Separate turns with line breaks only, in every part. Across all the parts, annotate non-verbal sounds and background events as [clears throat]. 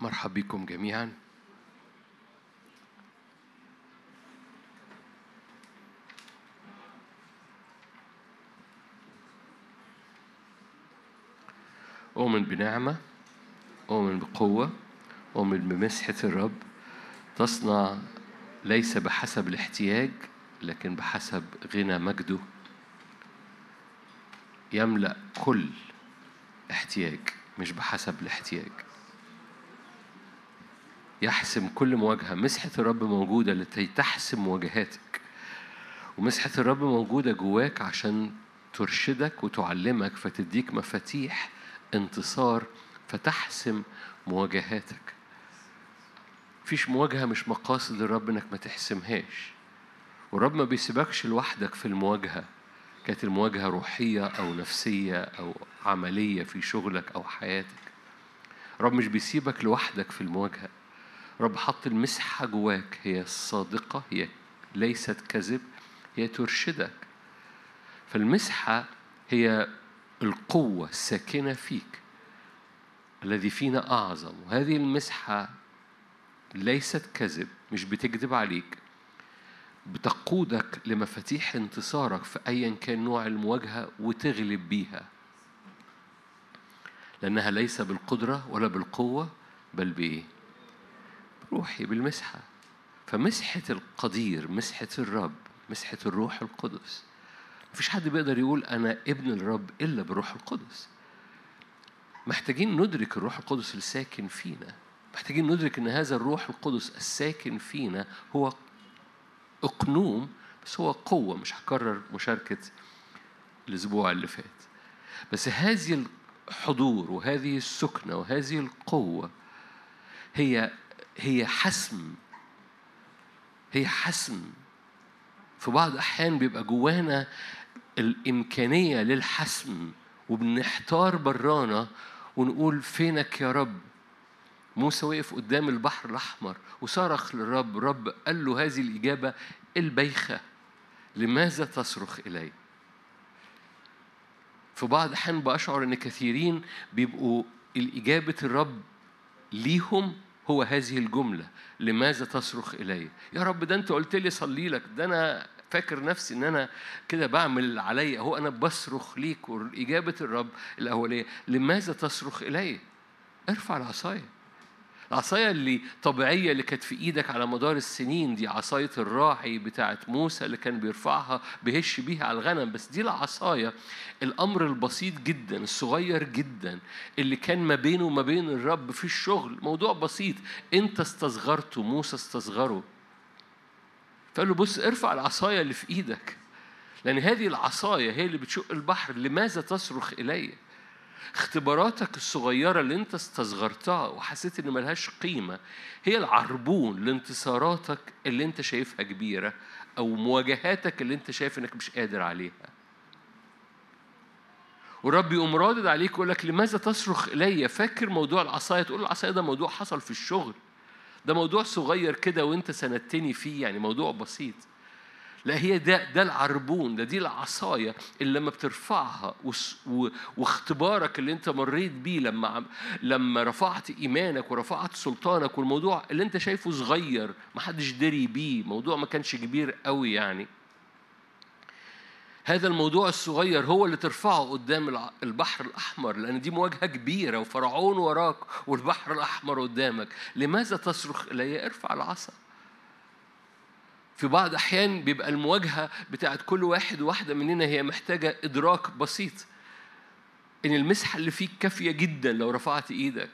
مرحب بكم جميعا. أؤمن بنعمة أؤمن بقوة أؤمن بمسحة الرب. تصنع ليس بحسب الاحتياج لكن بحسب غنى مجده. يملأ كل احتياج مش بحسب الاحتياج. يحسم كل مواجهة. مسحة الرب موجودة لكي تحسم مواجهاتك. ومسحة الرب موجودة جواك عشان ترشدك وتعلمك فتديك مفاتيح انتصار فتحسم مواجهاتك. مفيش مواجهة مش مقاصد الرب إنك ما تحسمهاش. والرب ما بيسيبكش لوحدك في المواجهة. كانت المواجهة روحية أو نفسية أو عملية في شغلك أو حياتك. رب مش بيسيبك لوحدك في المواجهة. رب حط المسحة جواك هي الصادقة هي ليست كذب هي ترشدك. فالمسحة هي القوة الساكنة فيك الذي فينا أعظم. وهذه المسحة ليست كذب مش بتكذب عليك بتقودك لمفاتيح انتصارك في أيا كان نوع المواجهة وتغلب بيها. لأنها ليس بالقدرة ولا بالقوة بل بإيه؟ بروحي بالمسحة. فمسحة القدير مسحة الرب مسحة الروح القدس. مفيش حد بيقدر يقول أنا ابن الرب إلا بالروح القدس. محتاجين ندرك الروح القدس الساكن فينا. محتاجين ندرك إن هذا الروح القدس الساكن فينا هو أقنوم بس هو قوة مش هكرر مشاركة الأسبوع اللي فات. بس هذه الحضور وهذه السكنة وهذه القوة هي هي حسم. هي حسم. في بعض الأحيان بيبقى جوانا الإمكانية للحسم وبنحتار برانا ونقول فينك يا رب؟ موسى وقف قدام البحر الأحمر وصرخ للرب رب قال له هذه الإجابة البيخة لماذا تصرخ إلي؟ في بعض الأحيان بأشعر أن كثيرين بيبقوا الإجابة الرب ليهم هو هذه الجملة لماذا تصرخ إلي؟ يا رب ده أنت قلت لي صلي لك ده أنا فاكر نفسي إن أنا كده بعمل عليا هو أنا بصرخ ليك وإجابة الرب الأولية لماذا تصرخ إلي؟ ارفع العصايه العصاية اللي طبيعية اللي كانت في إيدك على مدار السنين دي عصاية الراعي بتاعت موسى اللي كان بيرفعها بيهش بيها على الغنم بس دي العصاية. الأمر البسيط جدا الصغير جدا اللي كان ما بينه وما بين الرب في الشغل. موضوع بسيط. أنت استصغرته موسى استصغره. فقال له بص ارفع العصاية اللي في إيدك لأن هذه العصاية هي اللي بتشق البحر. لماذا تصرخ إلي؟ اختباراتك الصغيرة اللي انت استصغرتها وحسيت ان ملهاش قيمة هي العربون لانتصاراتك اللي انت شايفها كبيرة أو مواجهاتك اللي انت شايف انك مش قادر عليها. ورب يقوم رادد عليك ويقول لك لماذا تصرخ إلي؟ فاكر موضوع العصاية؟ تقول العصاية ده موضوع حصل في الشغل. ده موضوع صغير كده وانت سندتني فيه يعني موضوع بسيط. لا هي ده ده العربون ده دي العصاية اللي لما بترفعها واختبارك اللي انت مريت بيه لما لما رفعت إيمانك ورفعت سلطانك والموضوع اللي انت شايفه صغير ما حدش دري بيه موضوع ما كانش كبير قوي يعني. هذا الموضوع الصغير هو اللي ترفعه قدام البحر الأحمر لأن دي مواجهة كبيرة وفرعون وراك والبحر الأحمر قدامك. لماذا تصرخ؟ إلي ارفع العصا. في بعض الأحيان بيبقى المواجهة بتاعت كل واحد وواحدة مننا هي محتاجة إدراك بسيط. إن المسحة اللي فيك كافية جدا لو رفعت إيدك.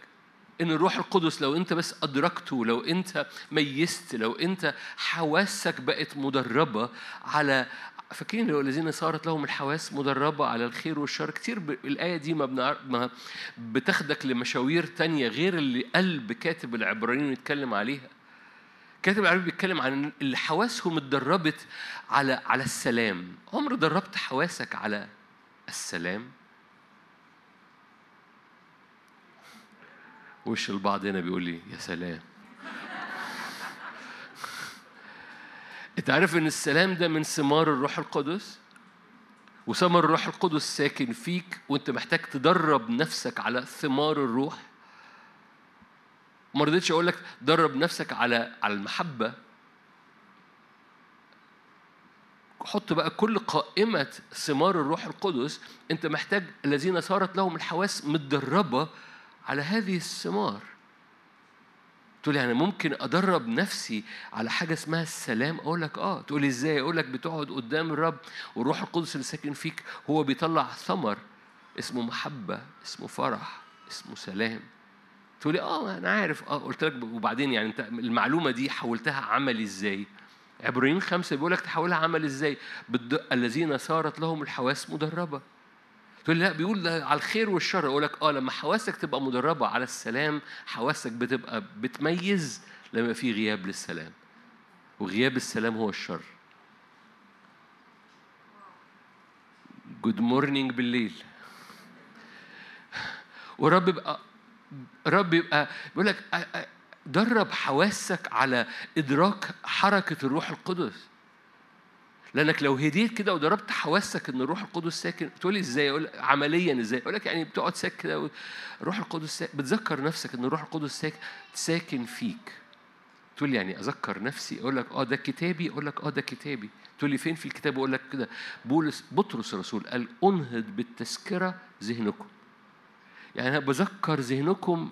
إن الروح القدس لو أنت بس أدركته لو أنت ميزت لو أنت حواسك بقت مدربة على فاكرين لو الذين صارت لهم الحواس مدربة على الخير والشر؟ كتير ب... الآية دي ما, بنعر... ما بتاخدك لمشاوير تانية غير اللي قلب كاتب العبرانيين يتكلم عليها. كاتب العربي بيتكلم عن اللي حواسهم اتدربت على على السلام. عمر دربت حواسك على السلام؟ وش البعض هنا بيقول لي؟ يا سلام. [laughs] انت عارف إن السلام ده من ثمار الروح القدس؟ وثمر الروح القدس ساكن فيك وانت محتاج تدرب نفسك على ثمار الروح؟ ما رضيتش أقول لك درب نفسك على على المحبة. حط بقى كل قائمة ثمار الروح القدس. أنت محتاج الذين صارت لهم الحواس متدربة على هذه الثمار. تقول يعني ممكن أدرب نفسي على حاجة اسمها السلام؟ أقول لك آه. تقول لي إزاي؟ أقول لك بتقعد قدام الرب والروح القدس اللي ساكن فيك هو بيطلع ثمر اسمه محبة اسمه فرح اسمه سلام. تقول لي آه أنا عارف آه قلت لك وبعدين يعني أنت المعلومة دي حولتها عملي إزاي عبرانيين خمسة بيقول لك تحولها عمل إزاي؟ الذين صارت لهم الحواس مدربة. تقول لا بيقول على الخير والشر أقول لك آه لما حواسك تبقى مدربة على السلام حواسك بتبقى بتميز لما في غياب للسلام. وغياب السلام هو الشر. good morning بالليل. [laughs] ورب يبقى رب يبقى بيقول لك درب حواسك على إدراك حركة الروح القدس. لأنك لو هديت كده ودربت حواسك إن الروح القدس ساكن تقول لي إزاي؟ أقول عمليا إزاي؟ أقول لك يعني بتقعد ساكت كده الروح القدس ساكن بتذكر نفسك إن الروح القدس ساكن ساكن فيك. تقول يعني أذكر نفسي؟ أقول لك أه ده كتابي؟ أقول لك أه ده كتابي. تقول لي فين في الكتاب؟ أقول لك كده بولس بطرس الرسول قال أنهض بالتذكرة ذهنكم. يعني أنا بذكر ذهنكم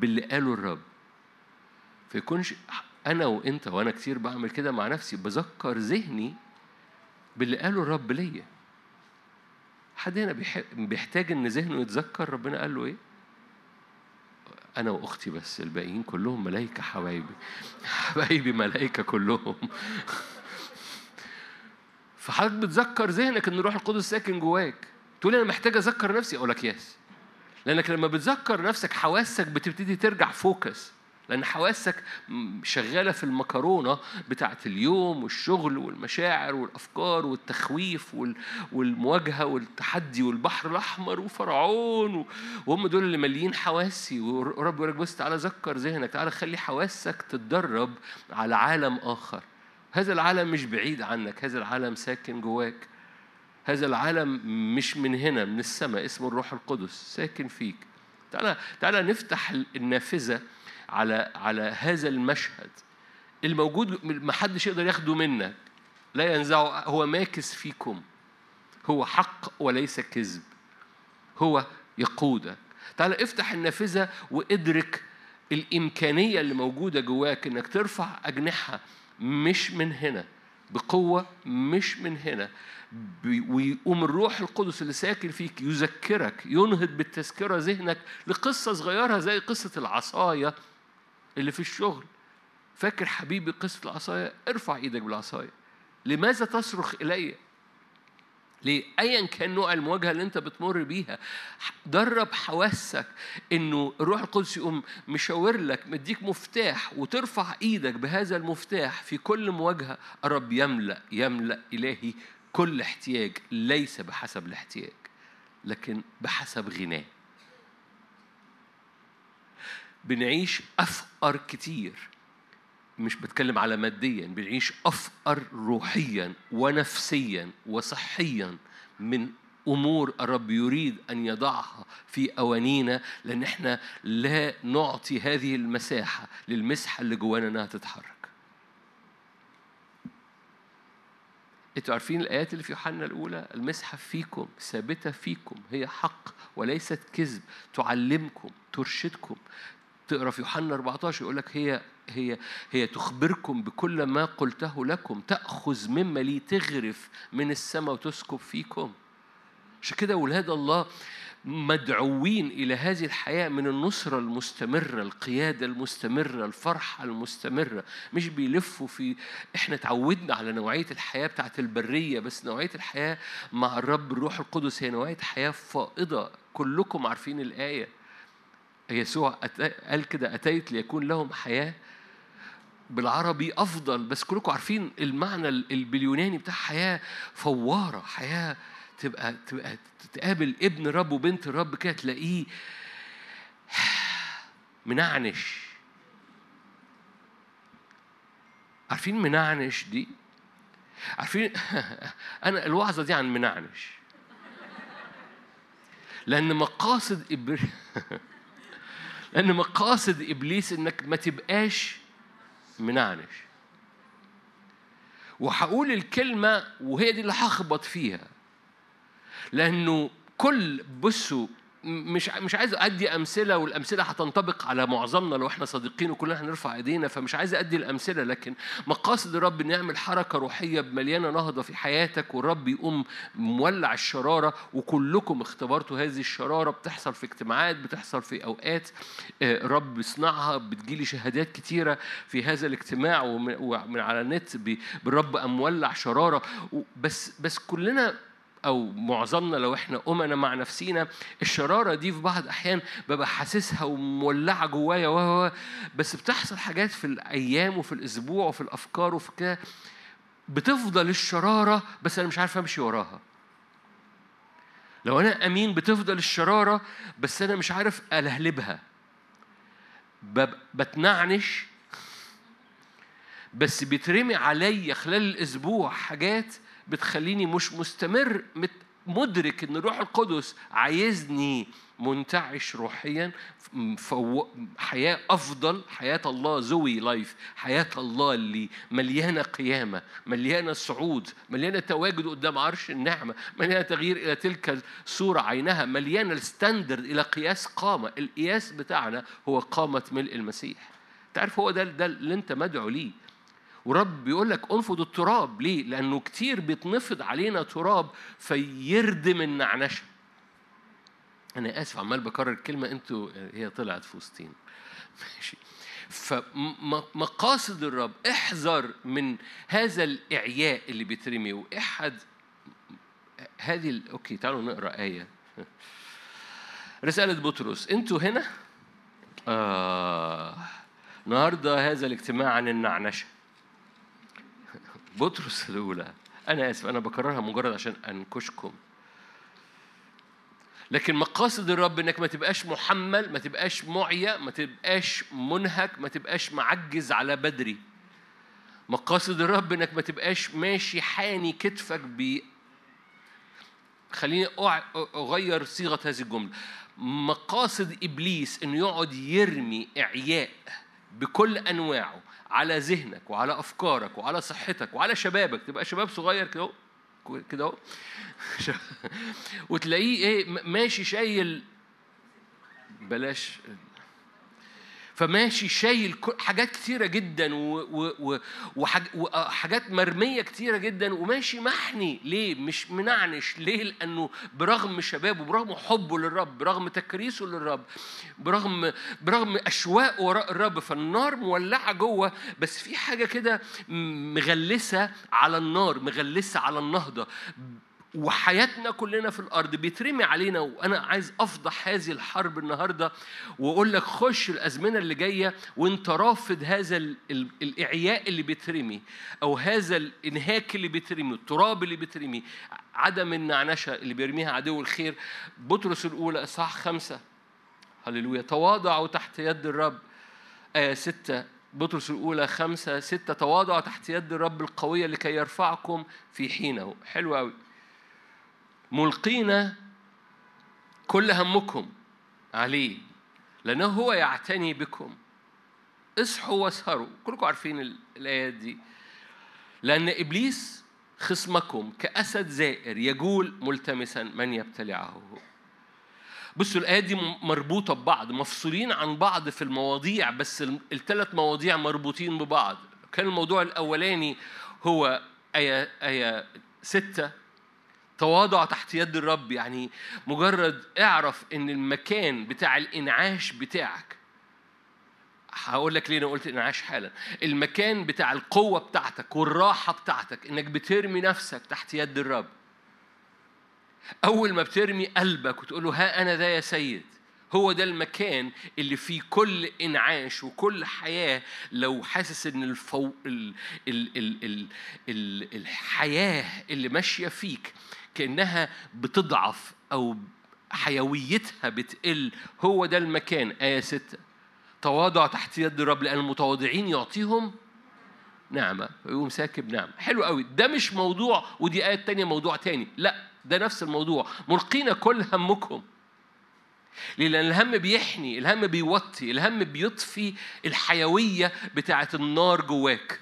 باللي قاله الرب. فيكونش أنا وأنت وأنا كتير بعمل كده مع نفسي بذكر ذهني باللي قاله الرب ليا. حد هنا بيحتاج إن ذهنه يتذكر؟ ربنا قال له إيه؟ أنا وأختي بس الباقيين كلهم ملائكه حبايبي. [laughs] حبايبي ملائكه كلهم. [laughs] فحضرتك بتذكر ذهنك إن الروح القدس ساكن جواك. تقول أنا محتاج أذكر نفسي؟ أقول لك yes. لأنك لما بتذكر نفسك حواسك بتبتدي ترجع focus. لأن حواسك شغالة في المكرونة بتاعة اليوم والشغل والمشاعر والأفكار والتخويف والمواجهة والتحدي والبحر الأحمر وفرعون وهم دول اللي ماليين حواسي. ورب يقول بص تعالى ذكر ذهنك تعالى خلي حواسك تتدرب على عالم آخر. هذا العالم مش بعيد عنك هذا العالم ساكن جواك. هذا العالم مش من هنا من السماء اسمه الروح القدس. ساكن فيك. تعالى تعالى نفتح النافذة على على هذا المشهد. الموجود ما حدش يقدر ياخده منك. لا ينزعه هو ماكس فيكم. هو حق وليس كذب. هو يقودك. تعال افتح النافذة وادرك الإمكانية اللي موجودة جواك إنك ترفع أجنحة مش من هنا. بقوة مش من هنا. ويقوم الروح القدس اللي ساكن فيك يذكرك ينهض بالتذكرة ذهنك لقصة صغيرة زي قصة العصاية اللي في الشغل. فاكر حبيبي قصة العصاية؟ ارفع إيدك بالعصاية. لماذا تصرخ إلي ليه؟ أيا كان نوع المواجهة اللي أنت بتمر بيها درب حواسك إنه الروح القدس يقوم مشاور لك مديك مفتاح وترفع إيدك بهذا المفتاح في كل مواجهة. الرب يملأ يملأ إلهي كل احتياج ليس بحسب الاحتياج لكن بحسب غناه. بنعيش أفقر كتير. مش بتكلم على ماديا بنعيش أفقر روحيا ونفسيا وصحيا من أمور الرب يريد أن يضعها في أوانينا لأن إحنا لا نعطي هذه المساحة للمسحة اللي جوانا إنها تتحرك. أنتوا عارفين الآيات اللي في يوحنا الأولى المسحة فيكم ثابتة فيكم هي حق وليست كذب تعلمكم ترشدكم تقرأ في يوحنا 14 يقول لك هي هي هي تخبركم بكل ما قلته لكم. تأخذ مما لي تغرف من السماء وتسكب فيكم. عشان كده؟ أولاد الله مدعوين إلى هذه الحياة من النصرة المستمرة القيادة المستمرة الفرحة المستمرة. مش بيلفوا في إحنا تعودنا على نوعية الحياة بتاعت البرية بس نوعية الحياة مع الرب الروح القدس هي نوعية حياة فائضة. كلكم عارفين الآية. يسوع قال كده أتيت ليكون لهم حياة بالعربي أفضل بس كلكم عارفين المعنى البليوناني بتاع حياة فوارة حياة تبقى تبقى تقابل ابن رب وبنت رب كده تلاقيه [sighs] منعنش. عارفين منعنش دي؟ عارفين؟ [laughs] أنا الوعظه دي عن منعنش. لأن مقاصد إبر... [laughs] ان مقاصد إبليس إنك ما تبقاش منعنش. وهقول الكلمة وهي دي اللي هخبط فيها. لأنه كل بصوا مش مش عايز ادي امثله والامثله هتنطبق على معظمنا لو إحنا صادقين وكلنا هنرفع ايدينا فمش عايز ادي الامثله لكن مقاصد الرب إن يعمل حركة روحية مليانة نهضة في حياتك والرب يقوم مولع الشرارة وكلكم اختبرتوا هذه الشرارة بتحصل في اجتماعات بتحصل في أوقات آه، رب صنعها بتجيلي شهادات كتيرة في هذا الاجتماع ومن على النت بالرب مولع شرارة. بس بس كلنا أو معظمنا لو إحنا أمنا مع نفسينا الشرارة دي في بعض الأحيان ببقى حاسسها ومولعة جوايا و بس بتحصل حاجات في الأيام وفي الأسبوع وفي الأفكار وفي كده بتفضل الشرارة بس أنا مش عارف أمشي وراها. لو أنا أمين بتفضل الشرارة بس أنا مش عارف ألهلبها. بتنعنش. بس بيترمي عليا خلال الأسبوع حاجات بتخليني مش مستمر مدرك إن الروح القدس عايزني منتعش روحيا حياة أفضل حياة الله زوي لايف حياة الله اللي مليانة قيامة مليانة صعود مليانة تواجد قدام عرش النعمة مليانة تغيير إلى تلك الصورة عينها مليانة الستاندرد إلى قياس قامة. القياس بتاعنا هو قامة ملء المسيح. تعرف هو ده ده اللي أنت مدعو ليه؟ ورب بيقول لك انفض التراب ليه؟ لأنه كتير بيتنفض علينا تراب فيردم النعنشة. أنا آسف عمال بكرر الكلمة أنتوا هي طلعت في وسطين. [laughs] ماشي. فمقاصد الرب احذر من هذا الإعياء اللي بيترمي وأحد هذه. أوكي تعالوا نقرأ آية. [laughs] رسالة بطرس أنتوا هنا؟ آه النهارده هذا الاجتماع عن النعنشة بطرس الأولى. أنا آسف أنا بكررها مجرد عشان أنكشكم. لكن مقاصد الرب إنك ما تبقاش محمل ما تبقاش معيا ما تبقاش منهك ما تبقاش معجز على بدري. مقاصد الرب إنك ما تبقاش ماشي حاني كتفك ب خليني أغير صيغة هذه الجملة. مقاصد إبليس إنه يقعد يرمي إعياء بكل أنواعه. على ذهنك وعلى أفكارك وعلى صحتك وعلى شبابك. تبقى شباب صغير كده كده [laughs] وتلاقيه إيه ماشي شايل بلاش فماشي شايل حاجات كتيرة جدا وحاجات مرمية كتيرة جدا وماشي محني ليه؟ مش منعنش ليه؟ لأنه برغم شبابه برغم حبه للرب برغم تكريسه للرب برغم برغم أشواقه وراء الرب فالنار مولعة جوه بس في حاجة كده مغلسة على النار مغلسة على النهضة وحياتنا كلنا في الأرض بيترمي علينا وأنا عايز أفضح هذه الحرب النهارده وأقول لك خش الأزمنة اللي جاية وأنت رافض هذا الإعياء اللي بيترمي أو هذا الإنهاك اللي بيترمي التراب اللي بيترمي عدم النعنشة اللي بيرميها عدو الخير. بطرس الأولى إصحاح خمسة. هللويا. تواضعوا تحت يد الرب. آية ستة. بطرس الأولى خمسة. ستة. تواضعوا تحت يد الرب القوية لكي يرفعكم في حينه. حلو أوي. ملقين كل همكم. عليه لأنه هو يعتني بكم. اصحوا واسهروا. كلكم عارفين الآيات دي. لأن إبليس خصمكم كأسد زائر يجول ملتمسا من يبتلعه. بصوا الآيات دي مربوطة ببعض مفصولين عن بعض في المواضيع بس الثلاث مواضيع مربوطين ببعض. كان الموضوع الأولاني هو آية آية ستة تواضع تحت يد الرب. يعني مجرد اعرف إن المكان بتاع الإنعاش بتاعك هقول لك ليه أنا قلت إنعاش حالا. المكان بتاع القوة بتاعتك والراحة بتاعتك إنك بترمي نفسك تحت يد الرب. أول ما بترمي قلبك وتقول له ها أنا ذا يا سيد هو ده المكان اللي فيه كل إنعاش وكل حياة. لو حاسس إن الفو... ال... ال... ال... ال... ال... الحياة اللي ماشية فيك كأنها بتضعف أو حيويتها بتقل. هو ده المكان. آية ستة. تواضع تحت يد الرب لأن المتواضعين يعطيهم نعمة. يقوم ساكب نعمة. حلو قوي. ده مش موضوع ودي آية تانية موضوع تاني. لا ده نفس الموضوع. ملقين كل همكم؟ لأن الهم بيحني، الهم بيوطي، الهم بيطفي الحيوية بتاعة النار جواك.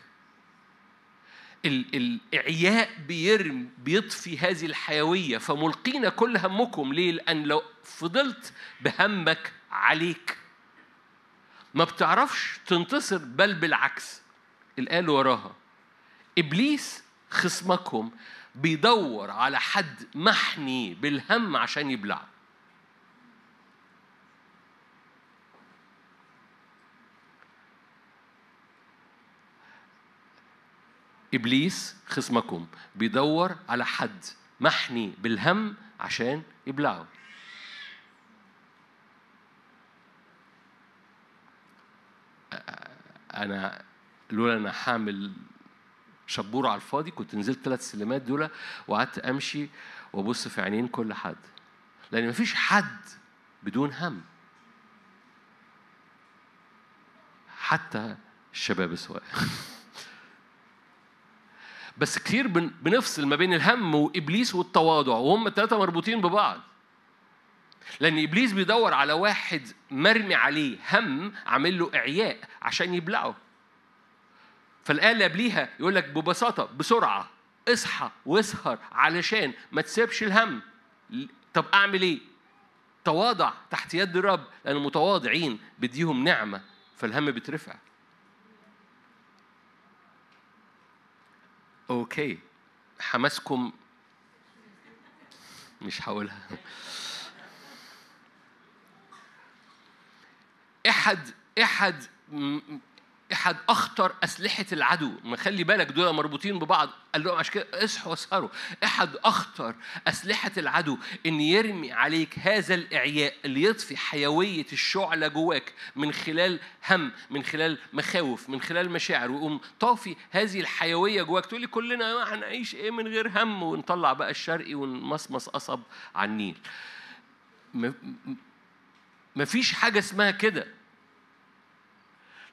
الإعياء بيرم بيطفي هذه الحيوية فملقين كل همكم. ليه؟ لأن لو فضلت بهمك عليك. ما بتعرفش تنتصر بل بالعكس. الآية اللي وراها. إبليس خصمكم. بيدور على حد محني بالهم عشان يبلعه إبليس خصمكم. بيدور على حد محني بالهم عشان يبلعه. أنا لولا أنا حامل شبورة على الفاضي كنت نزلت ثلاث سلمات دول وقعدت أمشي وأبص في عينين كل حد. لأن مفيش حد بدون هم. حتى الشباب الصغير [laughs] بس كتير بنفصل ما بين الهم وإبليس والتواضع وهم الثلاثه مربوطين ببعض. لأن إبليس بيدور على واحد مرمي عليه هم عامل له إعياء عشان يبلعه. فالآية اللي قبليها يقول لك ببساطة بسرعة اصحى واسهر علشان ما تسيبش الهم. طب أعمل إيه؟ تواضع تحت يد الرب لأن المتواضعين بديهم نعمة فالهم بيترفع أوكي. حماسكم مش هقولها. إحد إحد احد أخطر أسلحة العدو. ما خلي بالك دول مربوطين ببعض. قال لهم عشان كده اصحوا واسهروا. أحد أخطر أسلحة العدو إن يرمي عليك هذا الإعياء اللي يطفي حيوية الشعلة جواك من خلال هم من خلال مخاوف من خلال مشاعر ويقوم طافي هذه الحيوية جواك. تقول لي كلنا هنعيش إيه من غير هم؟ ونطلع بقى الشرقي ونمصمص قصب على النيل. مفيش حاجة اسمها كده.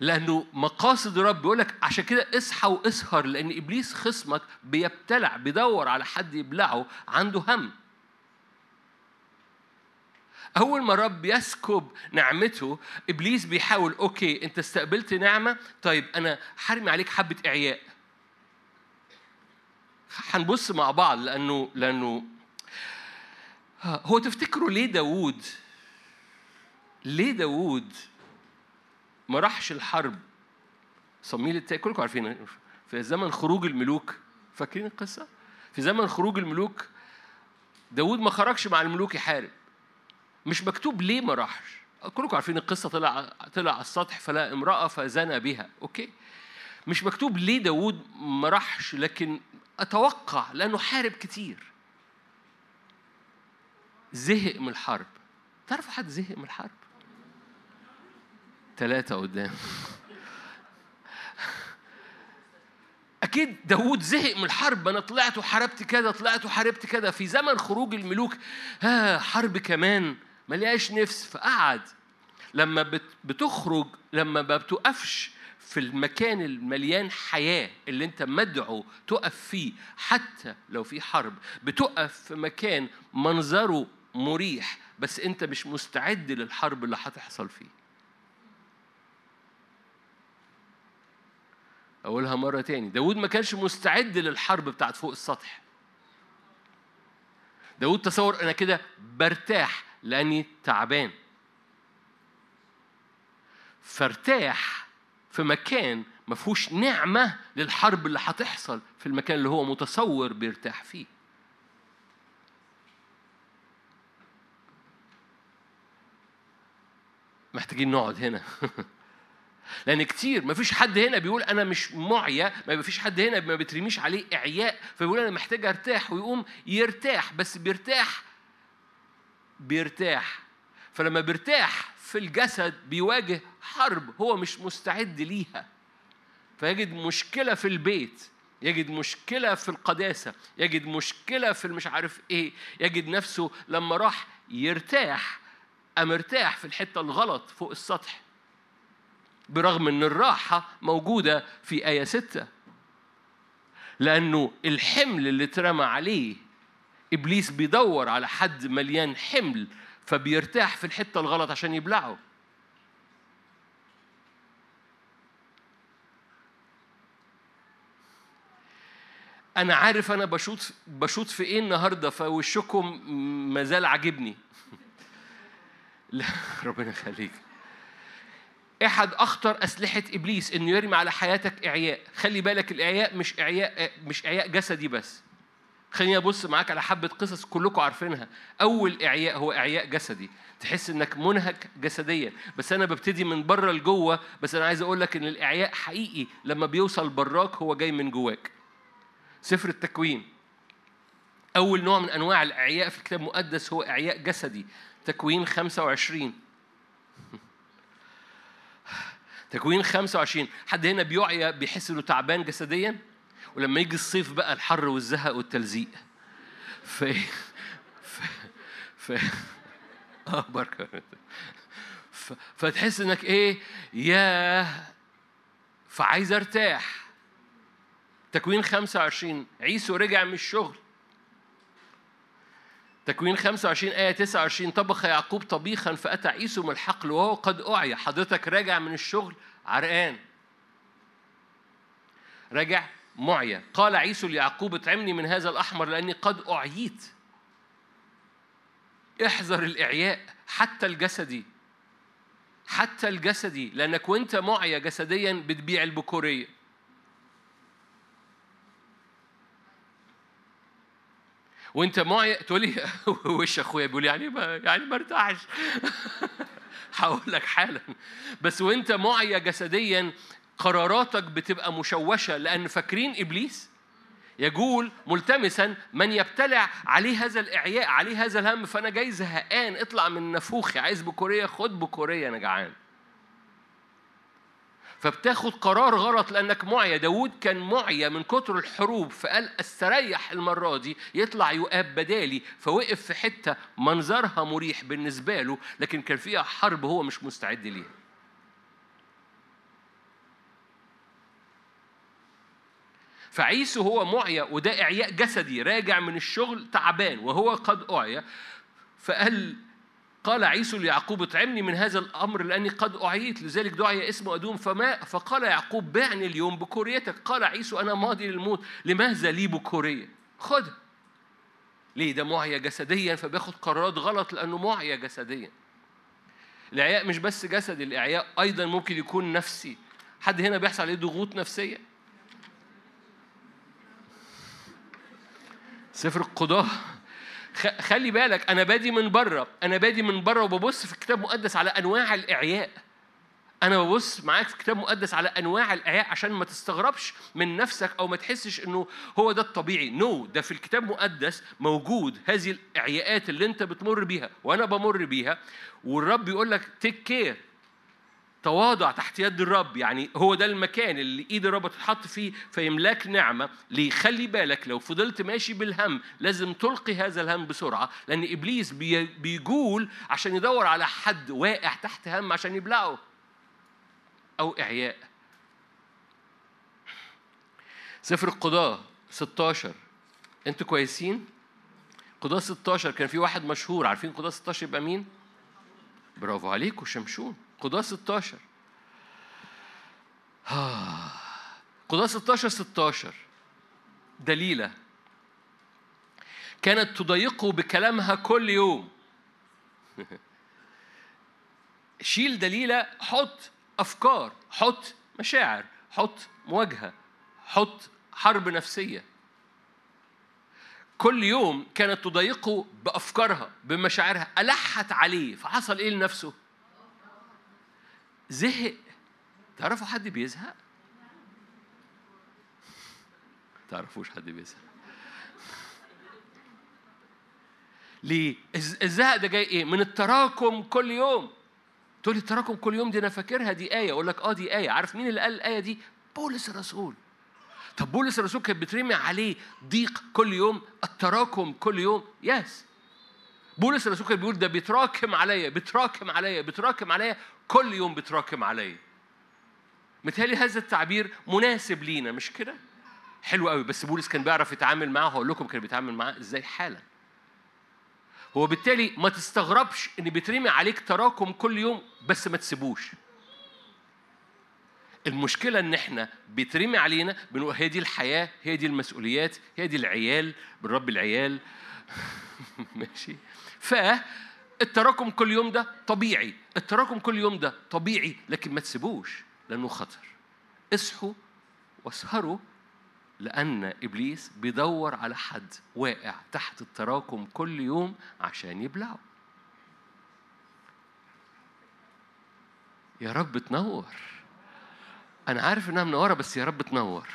لأنه مقاصد الرب بيقول لك عشان كده اصحى واسهر لأن إبليس خصمك بيبتلع بيدور على حد يبلعه عنده هم. أول ما الرب يسكب نعمته إبليس بيحاول أوكي أنت استقبلت نعمة؟ طيب أنا حرمي عليك حبة إعياء. هنبص مع بعض لأنه لأنه هو تفتكروا ليه داوود ليه داوود ما راحش الحرب. صميل التاني كلكم عارفين في زمن خروج الملوك فاكرين القصة؟ في زمن خروج الملوك داود ما خرجش مع الملوك يحارب. مش مكتوب ليه ما راحش. كلكم عارفين القصة طلع طلع على السطح فلا امرأة فزنى بها أوكي؟ مش مكتوب ليه داود ما راحش لكن أتوقع لأنه حارب كتير. زهق من الحرب. تعرفوا حد زهق من الحرب؟ ثلاثة قدام. أكيد داوود زهق من الحرب. أنا طلعت وحاربت كذا طلعت وحاربت كذا. في زمن خروج الملوك ها حرب كمان. ملياش نفس. فقعد. لما بتخرج لما ما بتقفش في المكان المليان حياة اللي أنت مدعو تقف فيه حتى لو في حرب بتقف في مكان منظره مريح. بس أنت مش مستعد للحرب اللي هتحصل فيه. أقولها مرة تاني. داود ما كانش مستعد للحرب بتاعت فوق السطح. داود تصور أنا كده برتاح لأني تعبان. فارتاح في مكان ما فيهوش نعمة للحرب اللي هتحصل في المكان اللي هو متصور بيرتاح فيه. محتاجين نقعد هنا. [laughs] لأن كتير ما فيش حد هنا بيقول أنا مش معيا ما فيش حد هنا ما بترميش عليه اعياء فبيقول أنا محتاج ارتاح ويقوم يرتاح بس بيرتاح بيرتاح. فلما بيرتاح في الجسد بيواجه حرب هو مش مستعد ليها. فيجد مشكلة في البيت يجد مشكلة في القداسة يجد مشكلة في المش عارف إيه يجد نفسه لما راح يرتاح أم ارتاح في الحتة الغلط فوق السطح. برغم إن الراحة موجودة في آية ستة. لأنه الحمل اللي اترمى عليه إبليس بيدور على حد مليان حمل فبيرتاح في الحتة الغلط عشان يبلعه. أنا عارف أنا بشوط بشوط في إيه النهارده فوشكم ما زال عاجبني. لا [laughs] ربنا يخليك. أحد أخطر أسلحة إبليس إنه يرمي على حياتك إعياء. خلي بالك الإعياء مش إعياء مش إعياء جسدي بس. خليني أبص معاك على حبة قصص كلكم عارفينها. أول إعياء هو إعياء جسدي. تحس إنك منهك جسديا. بس أنا ببتدي من بره لجوه. بس أنا عايز أقول لك إن الإعياء حقيقي لما بيوصل براك هو جاي من جواك. سفر التكوين. أول نوع من أنواع الإعياء في الكتاب المقدس هو إعياء جسدي. تكوين 25 تكوين 25 حد هنا بيعيا بيحس إنه تعبان جسديا؟ ولما يجي الصيف بقى الحر والزهق والتلزيق. ف ف ف آه بركة. ف... فتحس إنك إيه؟ يا فعايز أرتاح. تكوين 25 عيسو رجع من الشغل. تكوين 25 آية 29 طبخ يعقوب طبيخا فأتى عيسو من الحقل وهو قد أعيا. حضرتك راجع من الشغل؟ عرقان. راجع؟ معيا. قال عيسو ليعقوب اطعمني من هذا الأحمر لأني قد أعييت احذر الإعياء حتى الجسدي. حتى الجسدي لأنك وأنت معيا جسديا بتبيع البكورية. وانت معي تقولي [laughs] وش أخويا؟ بيقول يعني ما يعني ما ارتاحش. [laughs] هقول لك حالا. بس وانت معيا جسديا قراراتك بتبقى مشوشة لأن فاكرين إبليس؟ يقول ملتمسا من يبتلع عليه هذا الإعياء عليه هذا الهم فأنا جاي زهقان اطلع من نفوخي عايز بكورية خد بكورية أنا جعان. فبتاخد قرار غلط لأنك معيا. داود كان معيا من كتر الحروب فقال استريح المرة دي. يطلع يؤاب بدالي فوقف في حتة منظرها مريح بالنسبة له لكن كان فيها حرب هو مش مستعد ليها. فعيسو هو معيا وده إعياء جسدي راجع من الشغل تعبان وهو قد أعيا. فقال قال عيسو ليعقوب اطعمني من هذا الأمر لأني قد أعيت لذلك دعي اسمه أدوم فما فقال يعقوب بعني اليوم بكوريتك. قال عيسو أنا ماضي للموت لماذا لي بكورية؟ خدها ليه؟ ده معيا جسديا فبياخد قرارات غلط لأنه معيا جسديا. الإعياء مش بس جسدي الإعياء أيضا ممكن يكون نفسي. حد هنا بيحصل عليه ضغوط نفسية؟ سفر القضاة. خلي بالك أنا بادي من بره أنا بادي من بره وببص في الكتاب المقدس على أنواع الإعياء. أنا ببص معاك في الكتاب المقدس على أنواع الإعياء عشان ما تستغربش من نفسك أو ما تحسش إنه هو ده الطبيعي. no no, ده في الكتاب المقدس موجود هذه الإعياءات اللي أنت بتمر بيها وأنا بمر بيها. والرب يقول لك take care تواضع تحت يد الرب. يعني هو ده المكان اللي إيد الرب تتحط فيه فيملاك نعمة ليخلي بالك لو فضلت ماشي بالهم لازم تلقي هذا الهم بسرعة لأن إبليس بيجول عشان يدور على حد واقع تحت هم عشان يبلعه. أو إعياء. سفر القضاء 16 أنتوا كويسين؟ قضاء 16 كان في واحد مشهور عارفين قضاء 16 يبقى مين؟ برافو عليكم شمشون. قضاة 16 قضاة 16 16 دليلة. كانت تضايقه بكلامها كل يوم. [laughs] شيل دليلة حط أفكار حط مشاعر حط مواجهة حط حرب نفسية. كل يوم كانت تضايقه بأفكارها بمشاعرها. ألحت عليه فحصل إيه لنفسه؟ زهق. تعرفوا حد بيزهق؟ تعرفوش حد بيزهق. ليه؟ الزهق ده جاي إيه؟ من التراكم كل يوم. تقول لي التراكم كل يوم دي أنا فاكرها دي آية. أقول لك آه دي آية. عارف مين اللي قال الآية دي؟ بولس الرسول. طب بولس الرسول كان بترمي عليه ضيق كل يوم التراكم كل يوم. يس. بولس الرسول كان بيقول ده بيتراكم عليا بيتراكم عليا بيتراكم عليا. كل يوم بتراكم عليا متهيألي هذا التعبير مناسب لينا مش كده؟ حلو قوي بس بولس كان بيعرف يتعامل معاه هقول لكم كان بيتعامل معاه إزاي حالا. هو بالتالي ما تستغربش إن بيترمي عليك تراكم كل يوم بس ما تسيبوش. المشكلة إن إحنا بيترمي علينا بنقول هي دي الحياة هي دي المسؤوليات هي دي العيال بنربي العيال. [laughs] ماشي. فالتراكم كل يوم ده طبيعي. التراكم كل يوم ده طبيعي لكن ما تسيبوش لأنه خطر. اصحوا واسهروا لأن إبليس بيدور على حد واقع تحت التراكم كل يوم عشان يبلعه. يا رب تنور. أنا عارف إنها منورة بس يا رب تنور.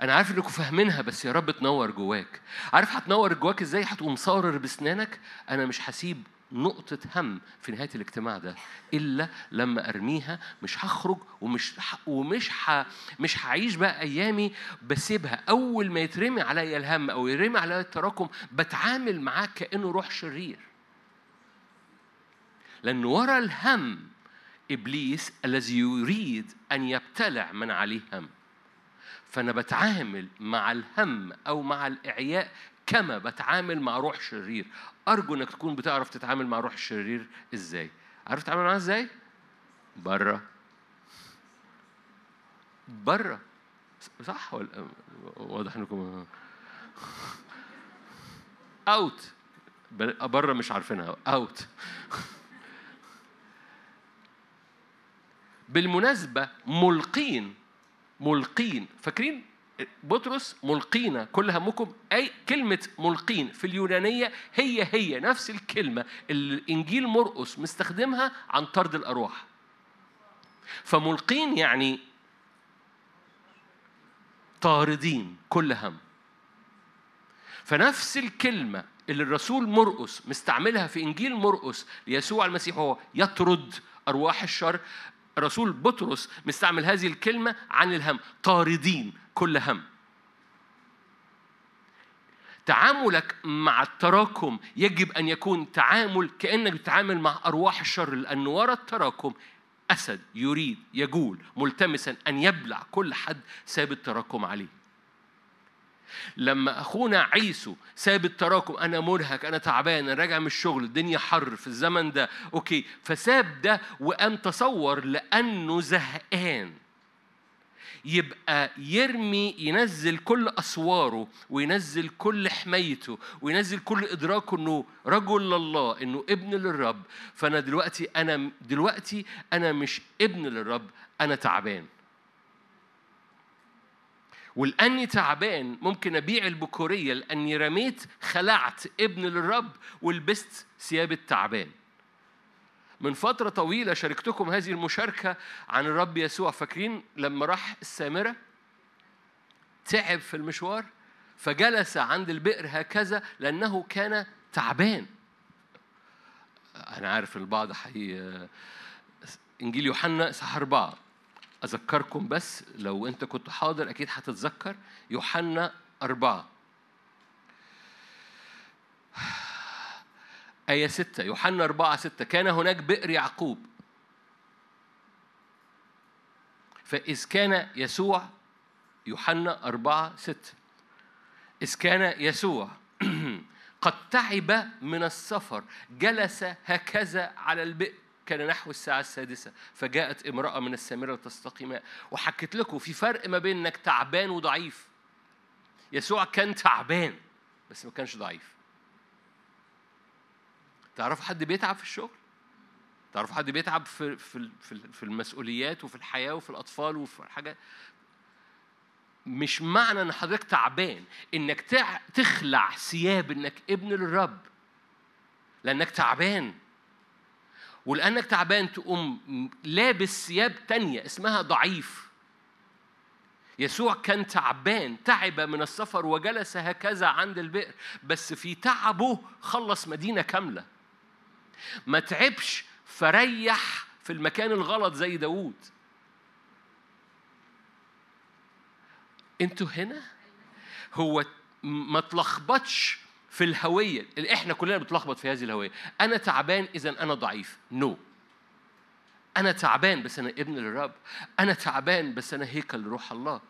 أنا عارف إنكم فاهمينها بس يا رب تنور جواك. عارف هتنور جواك إزاي؟ هتقوم صارر بسنانك؟ أنا مش هسيب نقطة هم في نهاية الاجتماع ده إلا لما أرميها مش هخرج ومش. ومش ح... مش هعيش بقى أيامي بسيبها أول ما يترمي عليا الهم أو يرمي عليا التراكم بتعامل معاه كأنه روح شرير لأن ورا الهم إبليس الذي يريد أن يبتلع من عليه هم فأنا بتعامل مع الهم أو مع الإعياء كما بتعامل مع روح شرير. أرجو إنك تكون بتعرف تتعامل مع روح الشرير إزاي. عارف تتعامل معاه إزاي؟ بره بره صح ولا واضح إنكم؟ اوت بره مش عارفينها. اوت بالمناسبة ملقين. ملقين. فاكرين؟ بطرس ملقين كل همكم أي كلمة ملقين في اليونانية هي هي نفس الكلمة اللي الإنجيل مرقس مستخدمها عن طرد الأرواح. فملقين يعني طاردين كل هم. فنفس الكلمة اللي الرسول مرقس مستعملها في إنجيل مرقس ليسوع المسيح هو يطرد أرواح الشر رسول بطرس مستعمل هذه الكلمة عن الهم طاردين. كل هم. تعاملك مع التراكم يجب أن يكون تعامل كأنك بتتعامل مع أرواح الشر لأن وراء التراكم أسد يريد يجول ملتمسا أن يبلع كل حد ساب التراكم عليه. لما أخونا عيسو ساب التراكم أنا مرهق أنا تعبان أنا راجع من الشغل الدنيا حر في الزمن ده أوكي. فساب ده وقام تصور لأنه زهقان. يبقى يرمي ينزل كل أسواره وينزل كل حمايته وينزل كل إدراكه إنه رجل لله إنه ابن للرب. فأنا دلوقتي أنا دلوقتي أنا مش ابن للرب أنا تعبان. ولأني تعبان ممكن أبيع البكورية لأني رميت خلعت ابن للرب ولبست ثياب التعبان. من فترة طويلة شاركتكم هذه المشاركة عن الرب يسوع. فاكرين لما راح السامرة؟ تعب في المشوار فجلس عند البئر هكذا لأنه كان تعبان. أنا عارف البعض حي إنجيل يوحنا إصحاح أربعة أذكركم بس لو أنت كنت حاضر أكيد هتتذكر. يوحنا أربعة. آية ستة؟ يوحنا أربعة ستة. كان هناك بئر يعقوب. فإذ كان يسوع يوحنا أربعة ستة. إذ كان يسوع [clears throat] قد تعب من السفر جلس هكذا على البئر. كان نحو الساعة السادسة فجاءت امرأة من السامرة تستقي ماء وحكيت لكم في فرق ما بين إنك تعبان وضعيف. يسوع كان تعبان بس ما كانش ضعيف. تعرفوا حد بيتعب في الشغل؟ تعرفوا حد بيتعب في في في المسؤوليات وفي الحياة وفي الأطفال وفي الحاجات مش معنى إن حضرتك تعبان إنك تخلع ثياب إنك ابن للرب لأنك تعبان. ولأنك تعبان تقوم لابس ثياب تانية اسمها ضعيف. يسوع كان تعبان تعب من السفر وجلس هكذا عند البئر بس في تعبه خلص مدينة كاملة. ما تعبش فريح في المكان الغلط زي داوود. أنتوا هنا؟ هو ما تلخبطش في الهوية. اللي إحنا كلنا بنتلخبط في هذه الهوية. أنا تعبان إذا أنا ضعيف. نو no. أنا تعبان بس أنا ابن للرب. أنا تعبان بس أنا هيكل لروح الله.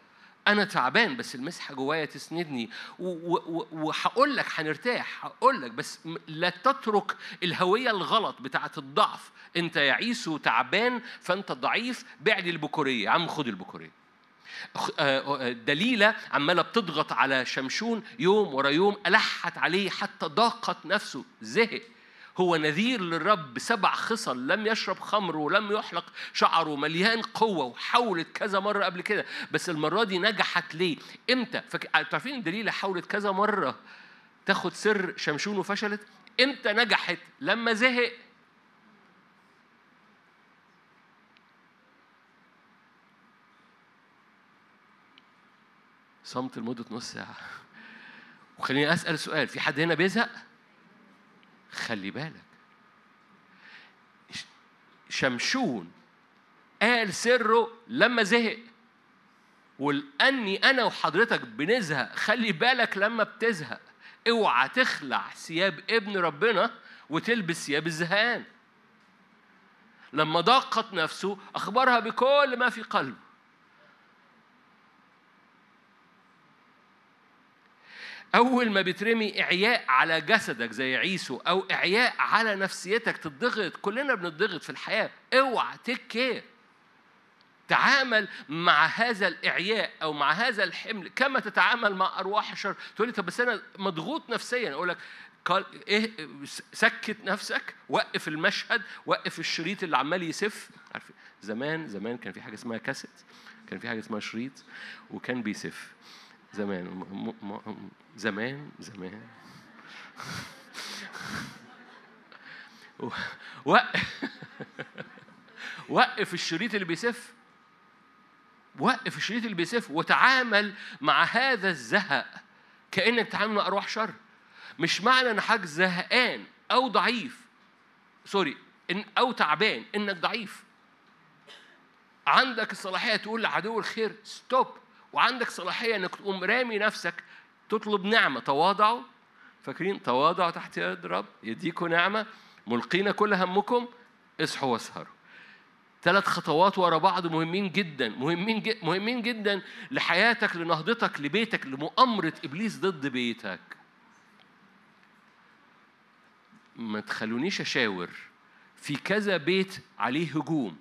أنا تعبان بس المسحة جوايا تسندني. وهقول لك هنرتاح هقول لك بس لا تترك الهوية الغلط بتاعة الضعف. أنت يعيس تعبان فأنت ضعيف بعد البكورية. يا عم خد البكورية. آه، آه، دليلة عمالة بتضغط على شمشون يوم ورا يوم ألحت عليه حتى ضاقت نفسه زهق. هو نذير للرب سبع خصل لم يشرب خمر ولم يحلق شعره مليان قوة وحاولت كذا مرة قبل كده بس المرة دي نجحت ليه؟ إمتى؟ عارفين الدليل حاولت كذا مرة تاخد سر شمشون وفشلت؟ إمتى نجحت؟ لما زهق صمت لمدة نص ساعة وخليني أسأل سؤال في حد هنا بيزهق؟ خلي بالك. شمشون قال سره لما زهق ولأني أنا وحضرتك بنزهق خلي بالك لما بتزهق. اوعى تخلع ثياب ابن ربنا وتلبس ثياب الزهقان. لما ضاقت نفسه أخبرها بكل ما في قلبه. أول ما بترمي إعياء على جسدك زي عيسو أو إعياء على نفسيتك تضغط كلنا بنضغط في الحياة. أوعى تكير. تعامل مع هذا الإعياء أو مع هذا الحمل كما تتعامل مع أرواح الشر. تقول لي طب بس أنا مضغوط نفسيا. أقول لك قال إيه سكت نفسك وقف المشهد وقف الشريط اللي عمال يسف. عارف زمان زمان كان في حاجة اسمها كاسيت كان في حاجة اسمها شريط وكان بيسف. زمان زمان زمان. وقف الشريط اللي بيسف. وقف الشريط اللي بيسف وتعامل مع هذا الزهق كأنك تتعامل مع أرواح شر. مش معنى إن حضرتك زهقان أو ضعيف. سوري إن أو تعبان إنك ضعيف. عندك الصلاحية تقول لعدو الخير ستوب وعندك صلاحية إنك تقوم رامي نفسك تطلب نعمة تواضعوا. فاكرين؟ تواضعوا تحت يد الرب يديكم نعمة. ملقين كل همكم اصحوا واسهروا. ثلاث خطوات ورا بعض مهمين جدا مهمين جدا مهمين جدا لحياتك لنهضتك لبيتك لمؤامرة إبليس ضد بيتك. ما تخلونيش أشاور في كذا بيت عليه هجوم.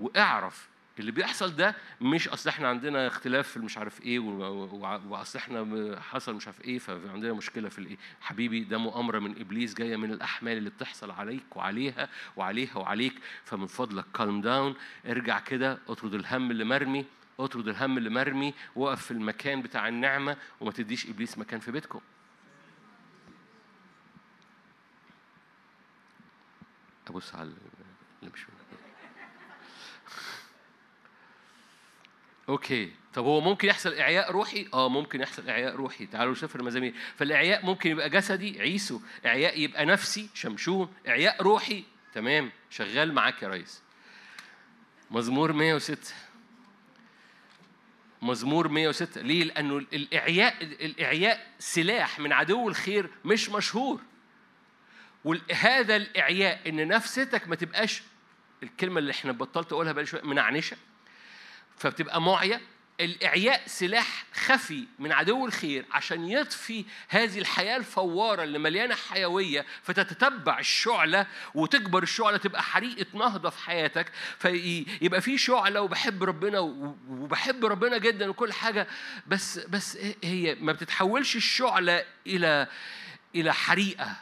واعرف اللي بيحصل ده مش أصل إحنا عندنا اختلاف في مش عارف إيه وأصل إحنا حصل مش عارف إيه فعندنا مشكلة في الإيه؟ حبيبي ده مؤامرة من إبليس جاية من الأحمال اللي بتحصل عليك وعليها وعليها وعليك. فمن فضلك كالم داون ارجع كده اطرد الهم اللي مرمي اطرد الهم اللي مرمي وقف في المكان بتاع النعمة وما تديش إبليس مكان في بيتكم. أبص على اللي مش أوكي. طب هو ممكن يحصل إعياء روحي؟ آه ممكن يحصل إعياء روحي. تعالوا سفر المزامير. فالإعياء ممكن يبقى جسدي عيسو. إعياء يبقى نفسي شمشون. إعياء روحي. تمام. شغال معاك يا ريس. مزمور 106 مزمور 106 ليه؟ لأنه الإعياء الإعياء سلاح من عدو الخير مش مشهور. وهذا الإعياء إن نفستك ما تبقاش الكلمة اللي إحنا بطلت أقولها بقى شوية منعنشة. فبتبقى معية. الإعياء سلاح خفي من عدو الخير عشان يطفي هذه الحياة الفوارة اللي مليانة حيوية فتتتبع الشعلة وتكبر الشعلة تبقى حريقة نهضة في حياتك. فيبقى في شعلة وبحب ربنا وبحب ربنا جدا وكل حاجة. بس بس هي ما بتتحولش الشعلة إلى إلى حريقة.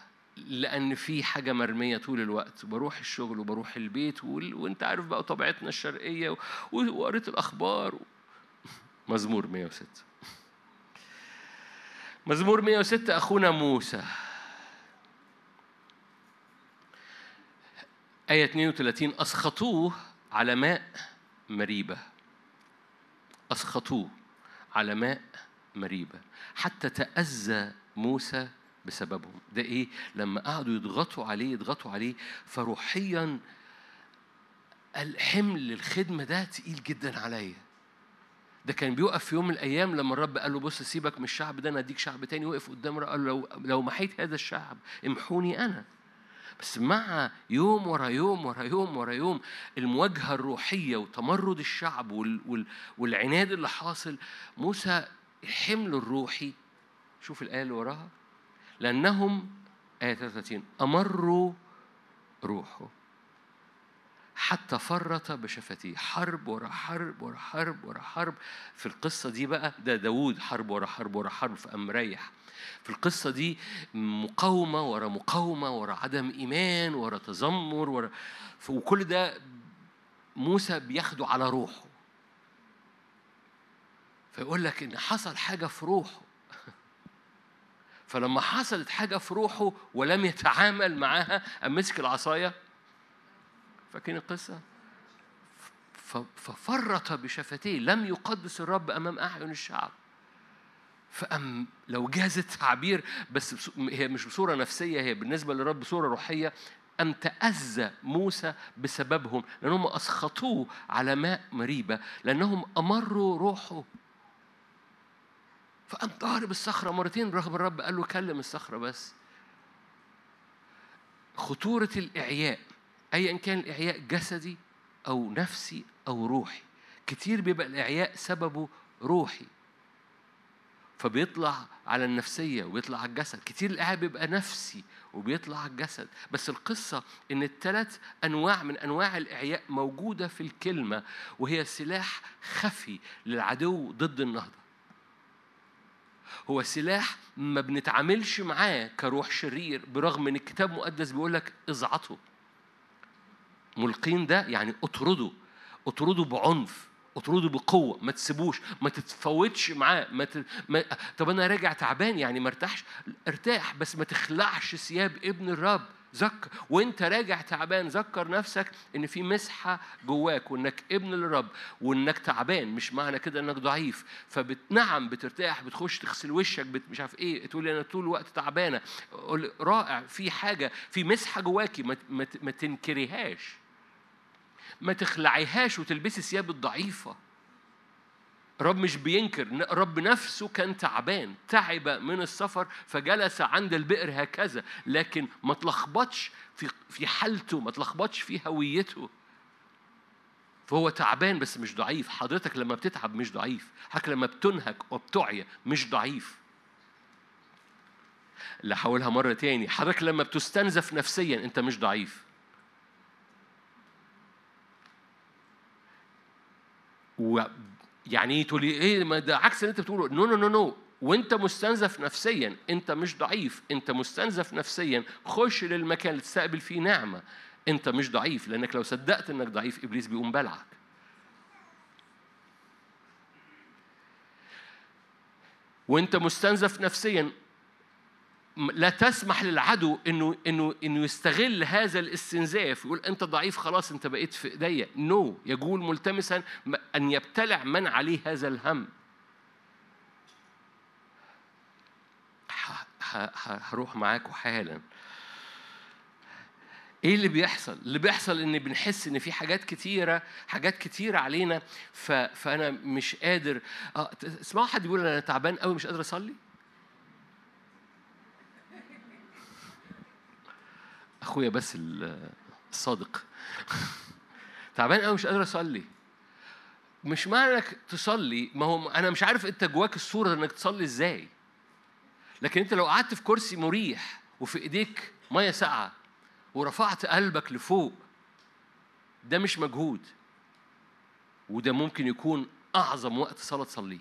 لأن في حاجة مرمية طول الوقت. بروح الشغل وبروح البيت وأنت عارف بقى طبيعتنا الشرقية وقريت الأخبار. مزمور 106 مزمور 106 أخونا موسى. آية 32 أسخطوه على ماء مريبة. أسخطوه على ماء مريبة. حتى تأذى موسى بسببهم. ده إيه؟ لما قعدوا يضغطوا عليه يضغطوا عليه فروحيا الحمل الخدمة ده تقيل جدا عليا. ده كان بيوقف في يوم من الأيام لما الرب قال له بص سيبك من الشعب ده أنا اديك شعب تاني. وقف قدام قال لو لو محيت هذا الشعب امحوني أنا. بس مع يوم ورا يوم ورا يوم ورا يوم المواجهة الروحية وتمرد الشعب وال وال والعناد اللي حاصل موسى حمله الروحي شوف الآية اللي وراها. لأنهم آية 33 أمروا روحه. حتى فرط بشفتيه حرب ورا حرب ورا حرب ورا حرب. في القصة دي بقى ده داوود حرب ورا حرب ورا حرب فقام مريح في القصة دي مقاومة ورا مقاومة ورا عدم إيمان ورا تذمر ورا وكل ده موسى بياخده على روحه. فيقول لك إن حصل حاجة في روحه. فلما حصلت حاجة في روحه ولم يتعامل معاها قام مسك العصاية. فاكرين القصة؟ ففرط بشفتيه. لم يقدس الرب أمام أعين الشعب. فأم لو جاز التعبير بس هي مش بصورة نفسية هي بالنسبة للرب بصورة روحية. أم تأذى موسى بسببهم لأنهم أسخطوه على ماء مريبة لأنهم أمروا روحه. فقام ضارب الصخرة مرتين رغم الرب قال له كلم الصخرة بس. خطورة الإعياء أيا كان الإعياء جسدي أو نفسي أو روحي. كتير بيبقى الإعياء سببه روحي. فبيطلع على النفسية وبيطلع على الجسد. كتير الإعياء بيبقى نفسي وبيطلع على الجسد. بس القصة إن الثلاث أنواع من أنواع الإعياء موجودة في الكلمة وهي سلاح خفي للعدو ضد النهضة. هو سلاح ما بنتعاملش معاه كروح شرير برغم إن الكتاب المقدس بيقول لك اضعته. ملقين ده يعني اطرده اطرده بعنف اطرده بقوة ما تسيبوش ما تتفوتش معاه ما, ت... ما طب أنا راجع تعبان يعني ما ارتاحش ارتاح بس ما تخلعش ثياب ابن الرب. ذكر. وانت راجع تعبان ذكر نفسك إن في مسحة جواك وإنك ابن للرب وإنك تعبان مش معنى كده إنك ضعيف. فبتنعم بترتاح بتخش تغسل وشك بت مش عارف إيه تقول أنا طول الوقت تعبانة. رائع في حاجة في مسحة جواكي ما, ما تنكريهاش. ما تخلعيهاش وتلبسي ثياب الضعيفة. رب مش بينكر رب نفسه كان تعبان تعب من السفر فجلس عند البئر هكذا لكن ما تلخبطش في في حالته ما تلخبطش في هويته. فهو تعبان بس مش ضعيف. حضرتك لما بتتعب مش ضعيف. حضرتك لما بتنهك وبتعيا مش ضعيف. اللي هقولها مرة تاني. حضرتك لما بتستنزف نفسيا أنت مش ضعيف. يعني إيه تقولي إيه ما ده عكس اللي أنت بتقوله. no no no no وأنت مستنزف نفسيا. أنت مش ضعيف. أنت مستنزف نفسيا. خش للمكان اللي تستقبل فيه نعمة. أنت مش ضعيف لأنك لو صدقت إنك ضعيف إبليس بيقوم بالعك. وأنت مستنزف نفسيا. لا تسمح للعدو إنه إنه إنه يستغل هذا الاستنزاف يقول أنت ضعيف خلاص أنت بقيت في إيديا. نو no. يقول ملتمسا أن يبتلع من عليه هذا الهم. هروح معاكم حالا. إيه اللي بيحصل؟ اللي بيحصل إن بنحس إن في حاجات كتيرة حاجات كتيرة علينا ف... فأنا مش قادر. آه اسمعوا حد يقول أنا تعبان قوي مش قادر أصلي؟ أخويا بس الصادق. تعبان قوي مش قادر أصلي. مش معنى إنك تصلي ما هو أنا مش عارف أنت جواك الصورة إنك تصلي إزاي. لكن أنت لو قعدت في كرسي مريح وفي إيديك مية ساقعة ورفعت قلبك لفوق ده مش مجهود. وده ممكن يكون أعظم وقت صلاة تصليه.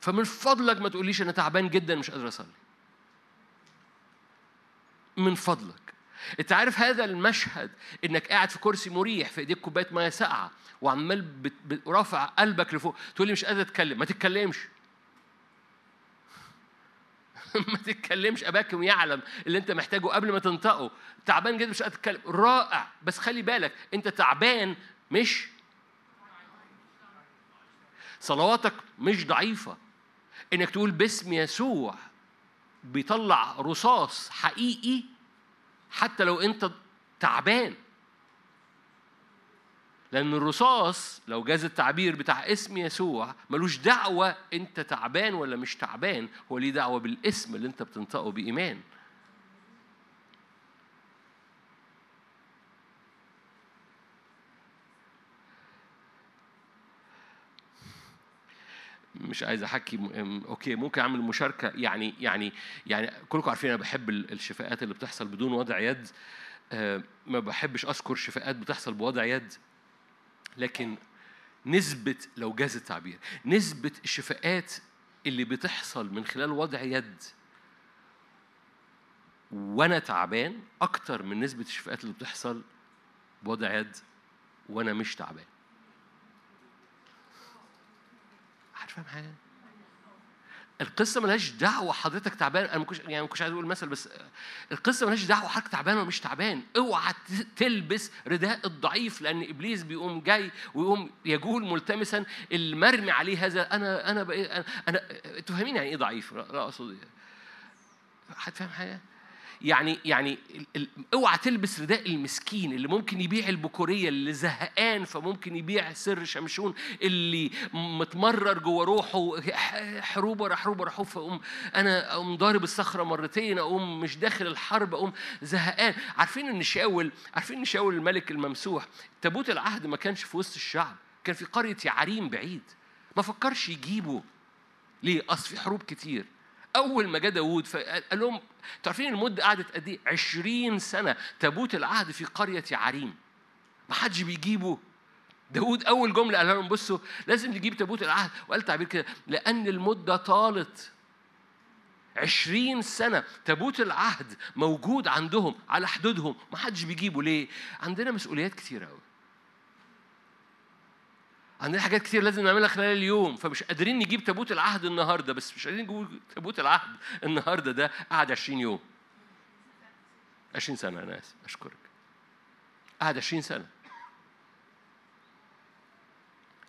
فمن فضلك ما تقوليش أنا تعبان جدا مش قادر أصلي. من فضلك. انت عارف هذا المشهد انك قاعد في كرسي مريح في ايديك كوباية مية ساقعة وعمال. رافع قلبك لفوق تقول لي مش قادر اتكلم ما تتكلمش. [laughs] ما تتكلمش اباكم يعلم اللي انت محتاجه قبل ما تنطقه. تعبان جدا مش قادر تتكلم. رائع. بس خلي بالك انت تعبان مش صلواتك مش ضعيفة. انك تقول باسم يسوع بيطلع رصاص حقيقي حتى لو انت تعبان. لأن الرصاص لو جاز التعبير بتاع اسم يسوع ملوش دعوة أنت تعبان ولا مش تعبان هو ليه دعوة بالاسم اللي أنت بتنطقه بإيمان. مش عايز أحكي أوكي ممكن أعمل مشاركة. يعني يعني يعني كلكم عارفين أنا بحب ال- الشفاءات اللي بتحصل بدون وضع يد. آه، ما بحبش أذكر شفاءات بتحصل بوضع يد. لكن نسبة لو جاز التعبير نسبة الشفاءات اللي بتحصل من خلال وضع يد وأنا تعبان أكتر من نسبة الشفاءات اللي بتحصل بوضع يد وأنا مش تعبان. حد فاهم حاجة؟ القصة ملهاش دعوة حضرتك تعبان أنا ما كنتش يعني ما كنتش عايز أقول مثل بس القصة ملهاش دعوة حضرتك تعبان ولا مش تعبان اوعى تلبس رداء الضعيف لأن إبليس بيقوم جاي ويقوم يجول ملتمسا المرمي عليه هذا أنا أنا بقى أنا, أنا أنتوا فاهمين يعني إيه ضعيف؟ لا لا أقصد حد فاهم حاجة؟ يعني يعني اوعى تلبس رداء المسكين اللي ممكن يبيع البكورية اللي زهقان فممكن يبيع سر شمشون اللي متمرر جوه روحه حروب ورا حروب ورا حروب فأقوم أنا أقوم ضارب الصخرة مرتين أقوم مش داخل الحرب أقوم زهقان. عارفين إن شاول عارفين إن شاول الملك الممسوح تابوت العهد ما كانش في وسط الشعب كان في قرية يعريم بعيد. ما فكرش يجيبه. ليه؟ أصل في حروب كتير. أول ما جه داوود فقال لهم أنتوا عارفين المدة قعدت قد إيه؟ 20 سنة تابوت العهد في قرية يعريم ما حدش بيجيبه. داود أول جملة قالها لهم بصوا لازم نجيب تابوت العهد وقال تعبير كده لأن المدة طالت. عشرين سنة تابوت العهد موجود عندهم على حدودهم. ما حدش بيجيبه. ليه؟ عندنا مسؤوليات كتيرة أوي. عندنا حاجات كتير لازم نعملها خلال اليوم فمش قادرين نجيب تابوت العهد النهارده بس مش قادرين نجيب تابوت العهد النهارده ده قعد 20 يوم. 20 سنة أنا آسف أشكرك. قعد 20 سنة.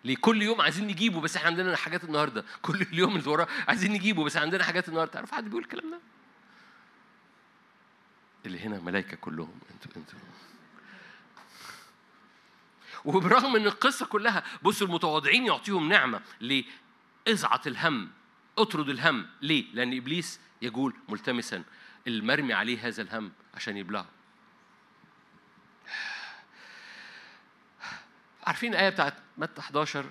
ليه؟ كل يوم عايزين نجيبه بس إحنا عندنا حاجات النهارده. كل اليوم اللي وراه عايزين نجيبه بس عندنا حاجات النهارده. تعرف حد بيقول الكلام ده؟ اللي هنا ملائكة كلهم. أنتوا أنتوا. وبرغم إن القصة كلها بصوا المتواضعين يعطيهم نعمة ليه ازعط الهم اطرد الهم. ليه؟ لأن إبليس يقول ملتمسا المرمي عليه هذا الهم عشان يبلعه عارفين الآية بتاعت متى 11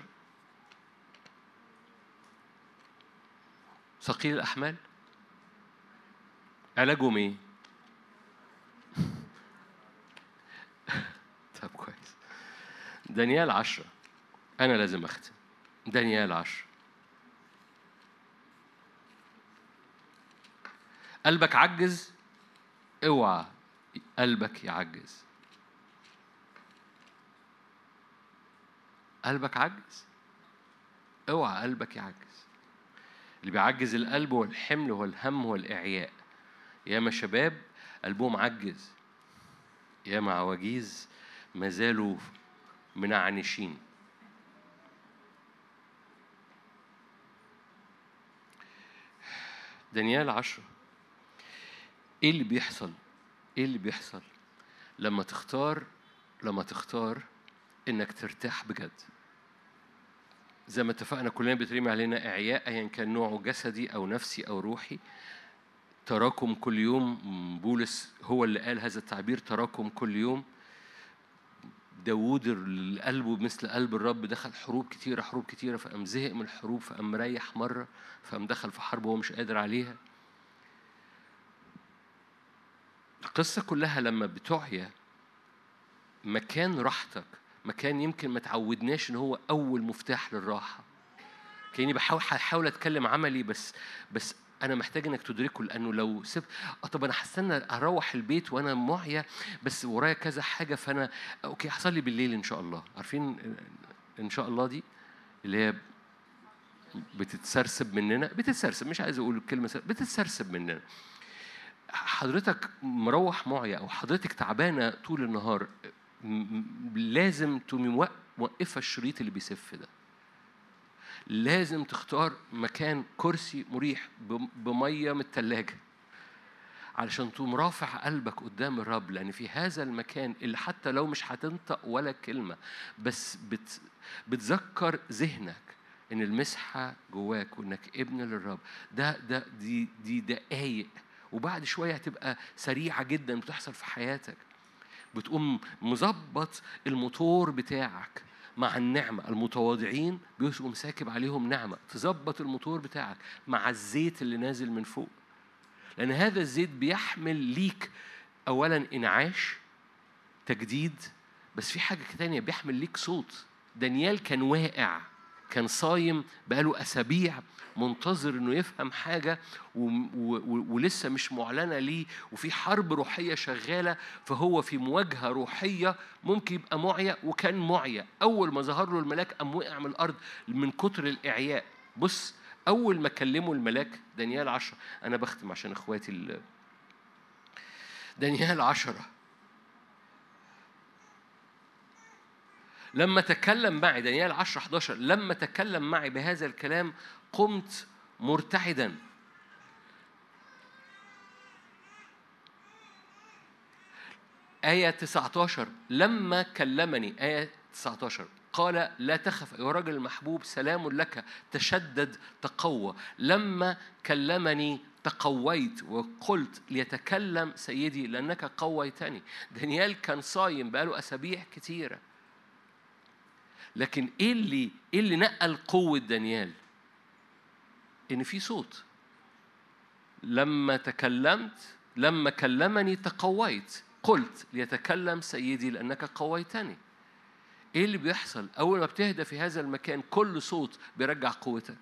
ثقيل الأحمال. علاجهم إيه؟ [laughs] طب كويس. دانيال عشرة. أنا لازم أختم. دانيال عشرة. قلبك عجز؟ اوعى قلبك يعجز. قلبك عجز؟ اوعى قلبك يعجز. اللي بيعجز القلب هو الحمل هو الهم هو الإعياء. ياما شباب قلبهم عجز. ياما عواجيز ما زالوا منعنشين دانيال عشرة. إيه اللي بيحصل؟ إيه اللي بيحصل؟ لما تختار لما تختار إنك ترتاح بجد. زي ما اتفقنا كلنا بيترمي علينا إعياء ايا كان نوعه جسدي أو نفسي أو روحي. تراكم كل يوم بولس هو اللي قال هذا التعبير تراكم كل يوم. داوود قلبه مثل قلب الرب دخل حروب كتيرة حروب كتيرة فقام زهق من الحروب فقام مريح مرة فقام دخل في حرب هو مش قادر عليها. القصة كلها لما بتعيا مكان راحتك مكان يمكن ما تعودناش إن هو أول مفتاح للراحة. كأني بحاول أتكلم عملي بس بس أنا محتاج إنك تدركه لأنه لو سبت آه طب أنا هستنى أروح البيت وأنا معيا بس ورايا كذا حاجة فأنا أوكي هصلي بالليل إن شاء الله. عارفين إن شاء الله دي؟ اللي هي بتتسرسب مننا. بتتسرسب مش عايز أقول الكلمة سر- بتتسرسب مننا. حضرتك مروح معيا أو حضرتك تعبانة طول النهار لازم تقومي موق- موقفة الشريط اللي بيسف ده. لازم تختار مكان كرسي مريح بم- بمية من التلاجة علشان تقوم رافع قلبك قدام الرب لأن في هذا المكان اللي حتى لو مش هتنطق ولا كلمة بس بت بتذكر ذهنك إن المسحة جواك وإنك ابن للرب. ده ده دي دي دقايق. وبعد شوية هتبقى سريعة جدا بتحصل في حياتك. بتقوم مظبط الموتور بتاعك. مع النعمة. المتواضعين بيبقوا مساكب عليهم نعمة. تظبط الموتور بتاعك مع الزيت اللي نازل من فوق. لأن هذا الزيت بيحمل ليك أولا إنعاش تجديد بس في حاجة تانية بيحمل ليك صوت. دانيال كان واقع. كان صايم بقاله أسابيع منتظر إنه يفهم حاجة و... و... ولسه مش معلنة ليه وفي حرب روحية شغالة فهو في مواجهة روحية ممكن يبقى معيا وكان معيا. أول ما ظهر له الملاك قام وقع من الأرض من كتر الإعياء. بص أول ما كلمه الملاك دانيال عشرة أنا بختم عشان إخواتي ال... دانيال عشرة. لما تكلم معي دانيال 10 11 لما تكلم معي بهذا الكلام قمت مرتعدا. آية 19 لما كلمني آية 19 قال لا تخف يا رجل المحبوب سلام لك تشدد تقوى. لما كلمني تقويت وقلت ليتكلم سيدي لأنك قويتني. دانيال كان صايم بقاله أسابيع كتيرة. لكن إيه اللي إيه اللي نقل قوة دانيال؟ إن في صوت. لما تكلمت لما كلمني تقويت. قلت ليتكلم سيدي لأنك قويتني. إيه اللي بيحصل؟ أول ما بتهدى في هذا المكان كل صوت بيرجع قوتك.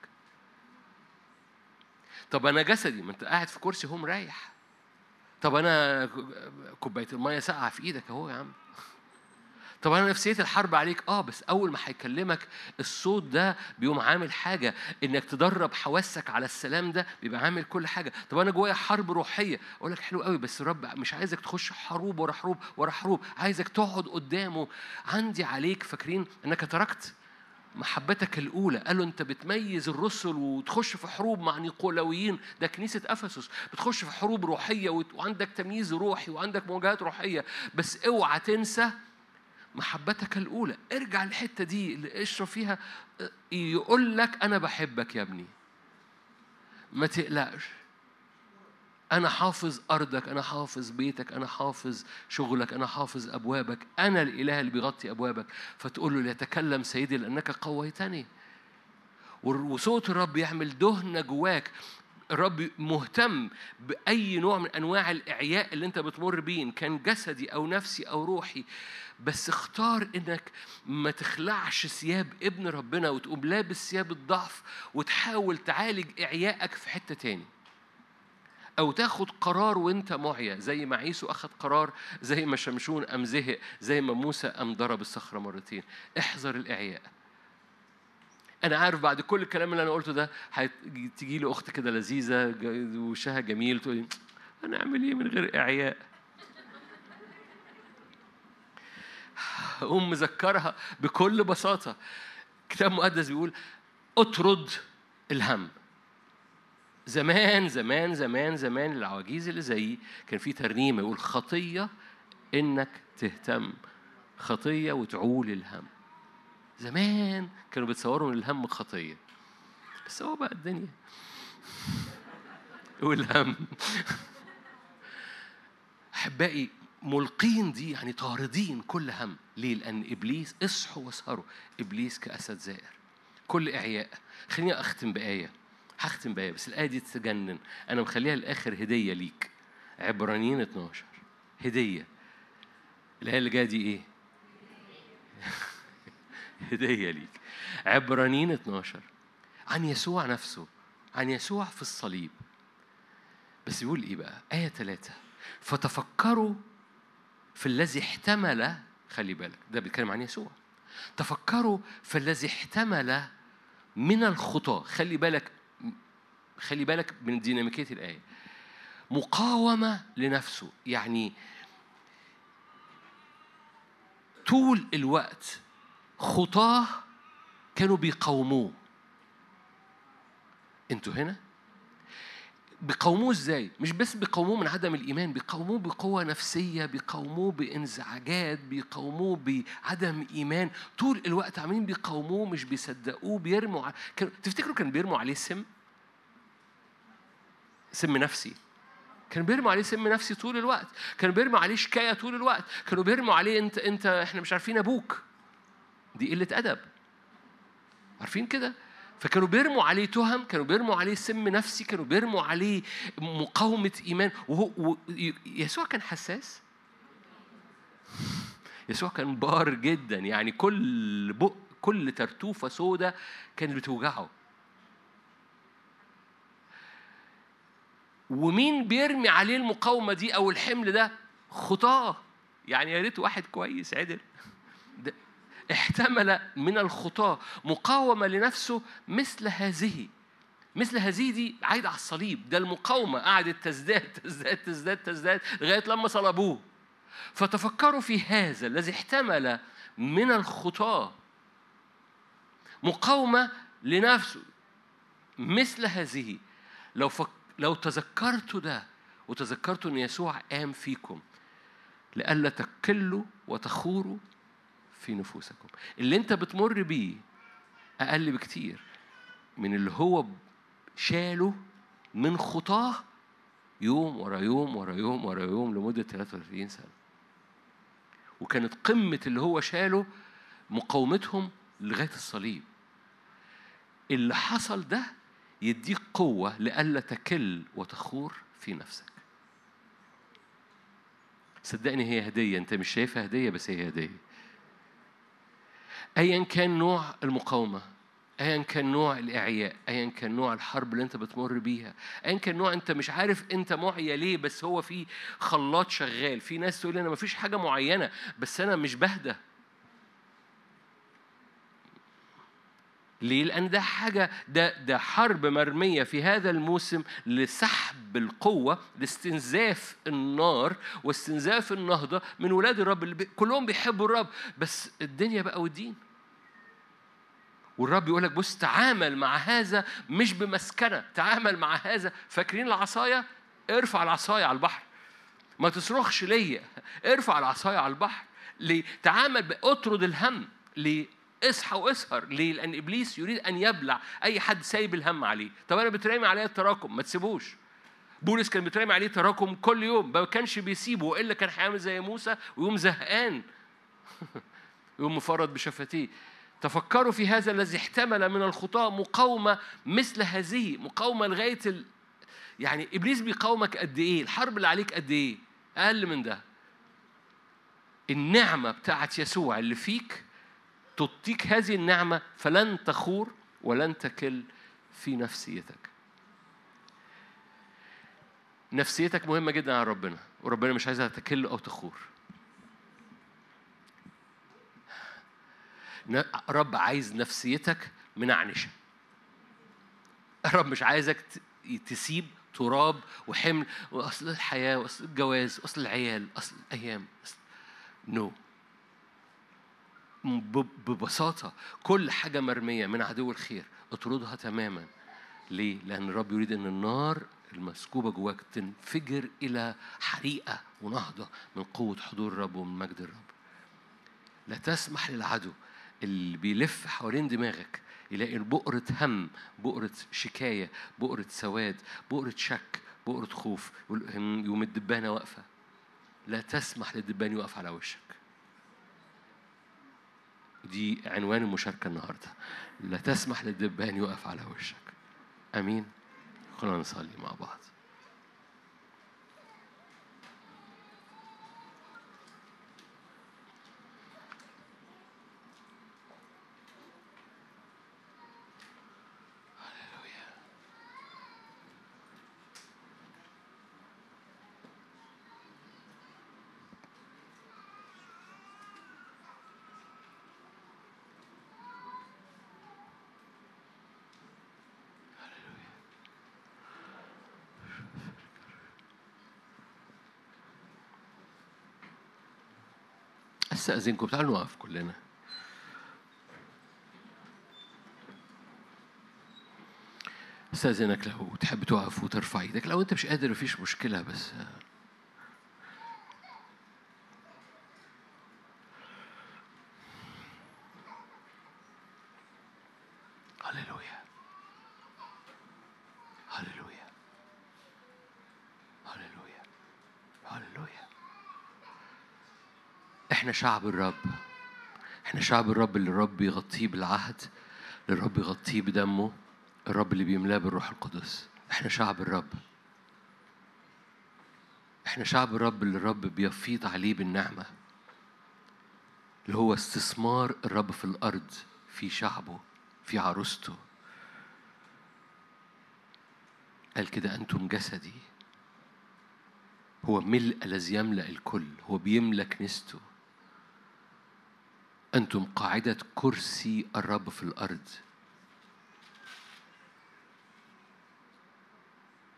طب أنا جسدي ما أنت قاعد في كرسي هو مريح طب أنا كوباية المية ساقعة في إيدك أهو يا عم. طب أنا نفسيه الحرب عليك. آه بس أول ما هيكلمك الصوت ده بيقوم عامل حاجة إنك تدرب حواسك على السلام ده بيبقى عامل كل حاجة. طب أنا جوايا حرب روحية. أقول لك حلو قوي بس الرب مش عايزك تخش حروب ورا حروب ورا حروب عايزك تقعد قدامه. عندي عليك فاكرين إنك تركت محبتك الأولى. قال له أنت بتميز الرسل وتخش في حروب مع نيقولويين ده كنيسة أفسس. بتخش في حروب روحية وعندك تمييز روحي وعندك مواجهات روحية. بس اوعى تنسى محبتك الأولى. ارجع الحتة دي اللي اشرب فيها. يقول لك أنا بحبك يا ابني. ما تقلقش. أنا حافظ أرضك أنا حافظ بيتك أنا حافظ شغلك أنا حافظ أبوابك. أنا الإله اللي بيغطي أبوابك. فتقول له ليتكلم سيدي لأنك قويتني. وصوت الرب يعمل دهنة جواك. الرب مهتم بأي نوع من أنواع الإعياء اللي أنت بتمر بيه إن كان جسدي أو نفسي أو روحي. بس اختار إنك ما تخلعش ثياب ابن ربنا وتقوم لابس ثياب الضعف وتحاول تعالج إعيائك في حتة تاني. أو تاخد قرار وأنت معيا زي ما عيسو أخذ قرار زي ما شمشون أم زهق زي ما موسى أم ضرب الصخرة مرتين. احذر الإعياء. أنا عارف بعد كل الكلام اللي أنا قلته ده هتيجي لي أخت كده لذيذة وشها جميل تقول لي هنعمل إيه من غير إعياء؟ أقوم مذكرها بكل بساطة. كتاب مقدس بيقول أطرد الهم. زمان زمان زمان زمان العواجيز اللي زيي كان في ترنيمة يقول خطية إنك تهتم خطية وتعول الهم. زمان كانوا بيتصوروا إن الهم خطية. بس هو بقى الدنيا. [laughs] والهم. أحبائي ملقين دي يعني طاردين كل هم. ليه؟ لأن إبليس اصحوا واسهروا. إبليس كأسد زائر. كل إعياء. خليني أختم بآية. هختم بآية بس الآية دي تجنن أنا مخليها الآخر هدية ليك. عبرانيين 12 هدية. الآية اللي جاية دي إيه؟ [laughs] هدية ليك. عبرانيين 12 عن يسوع نفسه. عن يسوع في الصليب. بس يقول إيه بقى؟ آية ثلاثة فتفكروا في الذي احتمل خلي بالك ده بيتكلم عن يسوع. تفكروا في الذي احتمل من الخطاة. خلي بالك خلي بالك من ديناميكية الآية. مقاومة لنفسه يعني طول الوقت خطاة كانوا بيقاوموه. أنتوا هنا؟ بيقاوموه إزاي؟ مش بس بيقاوموه من عدم الإيمان، بيقاوموه بقوة نفسية، بيقاوموه بإنزعاجات، بيقاوموه بعدم إيمان، طول الوقت عاملين بيقاوموه مش بيصدقوه، بيرموا. كان... تفتكروا كان بيرموا عليه سم؟ سم نفسي. كانوا بيرموا عليه سم نفسي طول الوقت، كانوا بيرموا عليه شكاية طول الوقت، كانوا بيرموا عليه انت انت إحنا مش عارفين أبوك. دي قلة أدب عارفين كده فكانوا بيرموا عليه تهم كانوا بيرموا عليه سم نفسي كانوا بيرموا عليه مقاومة إيمان. وهو و... يسوع كان حساس؟ يسوع كان بار جدا. يعني كل بق كل ترتوفة سودة كانت بتوجعه. ومين بيرمي عليه المقاومة دي أو الحمل ده؟ خطاه. يعني يا ريت واحد كويس عدل. احتمل من الخطاة مقاومة لنفسه مثل هذه. مثل هذه دي عايدة على الصليب. ده المقاومة. قعدت تزداد [laughs] تزداد تزداد تزداد لغاية لما صلبوه. فتفكروا في هذا الذي احتمل من الخطاة مقاومة لنفسه مثل هذه. لو فك... لو تذكرتوا ده وتذكرتوا إن يسوع قام فيكم لئلا تكلوا وتخوروا في نفوسكم. اللي انت بتمر بيه أقل بكتير من اللي هو شاله من خطاه يوم ورا يوم ورا يوم ورا يوم لمدة 33 سنة. وكانت قمة اللي هو شاله مقاومتهم لغاية الصليب. اللي حصل ده يديك قوة لئلا تكل وتخور في نفسك. صدقني هي هدية أنت مش شايفها هدية بس هي هدية. أيا كان نوع المقاومة ايا كان نوع الإعياء ايا كان نوع الحرب اللي أنت بتمر بيها ايا كان نوع أنت مش عارف أنت معيا ليه بس هو في خلاط شغال. في ناس تقول أنا مفيش حاجة معينة بس أنا مش بهدى. ليه؟ لأن ده حاجة ده ده حرب مرمية في هذا الموسم لسحب القوة لاستنزاف النار واستنزاف النهضة من ولاد الرب اللي كلهم بيحبوا الرب بس الدنيا بقى والدين. والرب يقول لك بص تعامل مع هذا مش بمسكنة تعامل مع هذا. فاكرين العصاية؟ ارفع العصاية على البحر. ما تصرخش ليا. ارفع العصاية على البحر. ليه؟ تعامل اطرد الهم ليه اصحى وإسهر ليه؟ لأن إبليس يريد أن يبلع أي حد سايب الهم عليه. طب أنا بترمي عليه التراكم؟ ما تسيبوش. بولس كان بيترمي عليه تراكم كل يوم. ما كانش بيسيبه وإلا كان هيعمل زي موسى ويقوم زهقان. [laughs] يقوم مفرد بشفتيه. تفكروا في هذا الذي احتمل من الخطاة مقاومة مثل هذه مقاومة لغاية ال... يعني إبليس بيقاومك قد إيه؟ الحرب اللي عليك قد إيه؟ أقل من ده. النعمة بتاعت يسوع اللي فيك تعطيك هذه النعمة فلن تخور ولن تكل في نفسيتك. نفسيتك مهمة جدا على ربنا وربنا مش عايزها تكل أو تخور. رب عايز نفسيتك منعنشة رب مش عايزك تسيب تراب وحمل واصل الحياة واصل الجواز واصل العيال أصل الأيام نو no. ببساطة كل حاجة مرمية من عدو الخير اطردها تماما ليه؟ لأن الرب يريد أن النار المسكوبة جواك تنفجر إلى حريقة ونهضة من قوة حضور الرب ومن مجد الرب. لا تسمح للعدو اللي بيلف حوالين دماغك يلاقي بؤرة هم بؤرة شكاية بؤرة سواد بؤرة شك بؤرة خوف يوم الدبانة واقفة. لا تسمح للدبان يقف على وشك. دي عنوان المشاركة النهاردة. لا تسمح للدبان يقف على وشك. أمين. خلونا نصلي مع بعض. استأذنكم تعالوا نقف كلنا. استأذنك لو تحب تقف وترفع إيدك. لو انت مش قادر مفيش مشكلة بس هللويا هللويا هللويا هللويا إحنا شعب الرب. إحنا شعب الرب اللي الرب يغطيه بالعهد اللي الرب يغطيه بدمه الرب اللي بيملاه بالروح القدس. إحنا شعب الرب. إحنا شعب الرب اللي الرب بيفيض عليه بالنعمة. اللي هو استثمار الرب في الأرض في شعبه في عروسته. قال كده أنتم جسدي. هو ملء الذي يملا الكل. هو بيملأ كنيسته. أنتم قاعدة كرسي الرب في الأرض.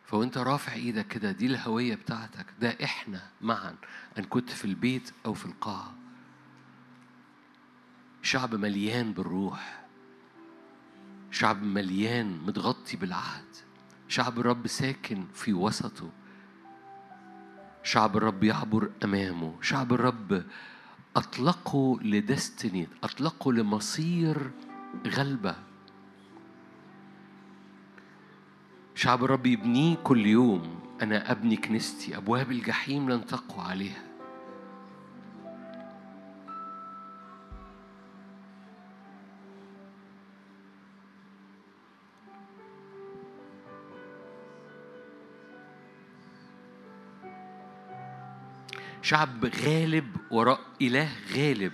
فوانت رافع إيدك كده دي الهوية بتاعتك. ده إحنا معا أن كنت في البيت أو في القاعة. شعب مليان بالروح. شعب مليان متغطي بالعهد. شعب الرب ساكن في وسطه. شعب الرب يعبر أمامه. شعب الرب اطلقوا لدستني اطلقوا لمصير غلبة. شعب الرب يبنيه كل يوم. أنا أبني كنيستي أبواب الجحيم لن تقوى عليها. شعب غالب وراء إله غالب.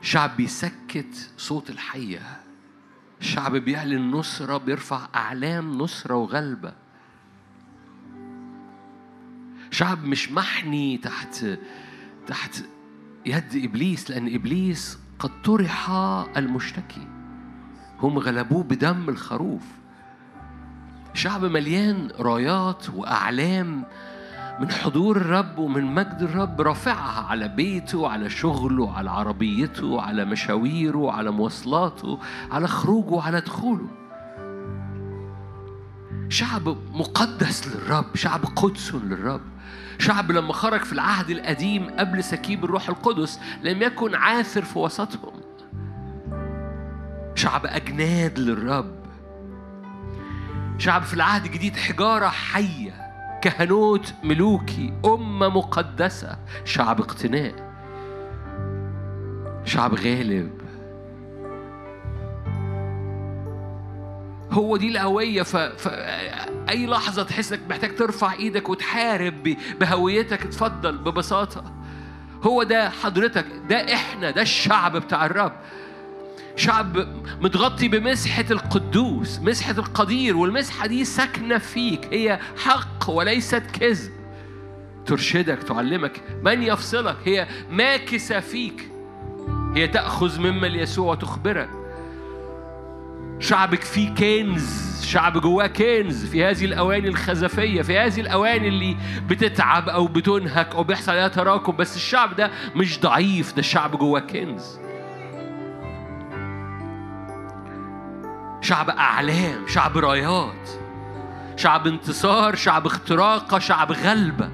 شعب بيسكت صوت الحية. شعب بيعلن نصرة بيرفع أعلام نصرة وغلبة. شعب مش محني تحت تحت يد إبليس لأن إبليس قد طرح المشتكي. هم غلبوه بدم الخروف. شعب مليان رايات وأعلام من حضور الرب ومن مجد الرب رافعها على بيته على شغله على عربيته على مشاويره على مواصلاته على خروجه على دخوله. شعب مقدس للرب شعب قدس للرب. شعب لما خرج في العهد القديم قبل سكيب الروح القدس لم يكن عاثر في وسطهم. شعب أجناد للرب. شعب في العهد الجديد حجارة حية كهنوت ملوكي أمة مقدسة شعب اقتناء شعب غالب هو دي الهوية ف... ف... أي لحظة تحس إنك محتاج ترفع إيدك وتحارب. بهويتك اتفضل ببساطة هو ده حضرتك ده إحنا ده الشعب بتاع الرب شعب متغطي بمسحة القدوس مسحة القدير والمسحة دي ساكنة فيك هي حق وليست كذب. ترشدك تعلمك من يفصلك هي ماكسة فيك. هي تأخذ مما ليسوع وتخبرك. شعبك فيه كنز شعب جواه كنز في هذه الأواني الخزفية في هذه الأواني اللي بتتعب أو بتنهك أو بيحصل عليها تراكم بس الشعب ده مش ضعيف ده الشعب جواه كنز. شعب أعلام شعب رايات شعب انتصار شعب اختراقة شعب غلبة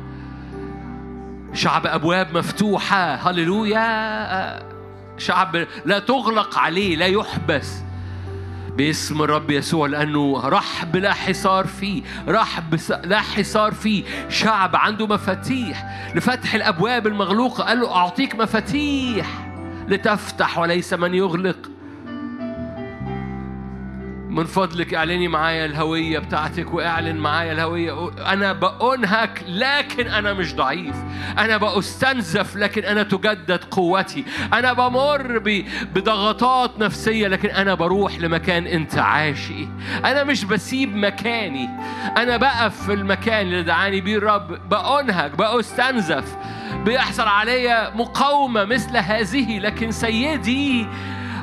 شعب أبواب مفتوحة هللويا. شعب لا تغلق عليه لا يحبس. باسم الرب يسوع لأنه رحب لا حصار فيه رحب لا حصار فيه. شعب عنده مفاتيح. لفتح الأبواب المغلوقة قال له أعطيك مفاتيح لتفتح وليس من يغلق. من فضلك اعلني معايا الهوية بتاعتك واعلن معايا الهوية. أنا بأنهك لكن أنا مش ضعيف. أنا بأستنزف لكن أنا تجدد قوتي. أنا بمر بضغطات نفسية لكن أنا بروح لمكان أنت عاشي. أنا مش بسيب مكاني. أنا بقف في المكان اللي دعاني بيه الرب. بأنهك بأستنزف. بيحصل عليا مقاومة مثل هذه لكن سيدي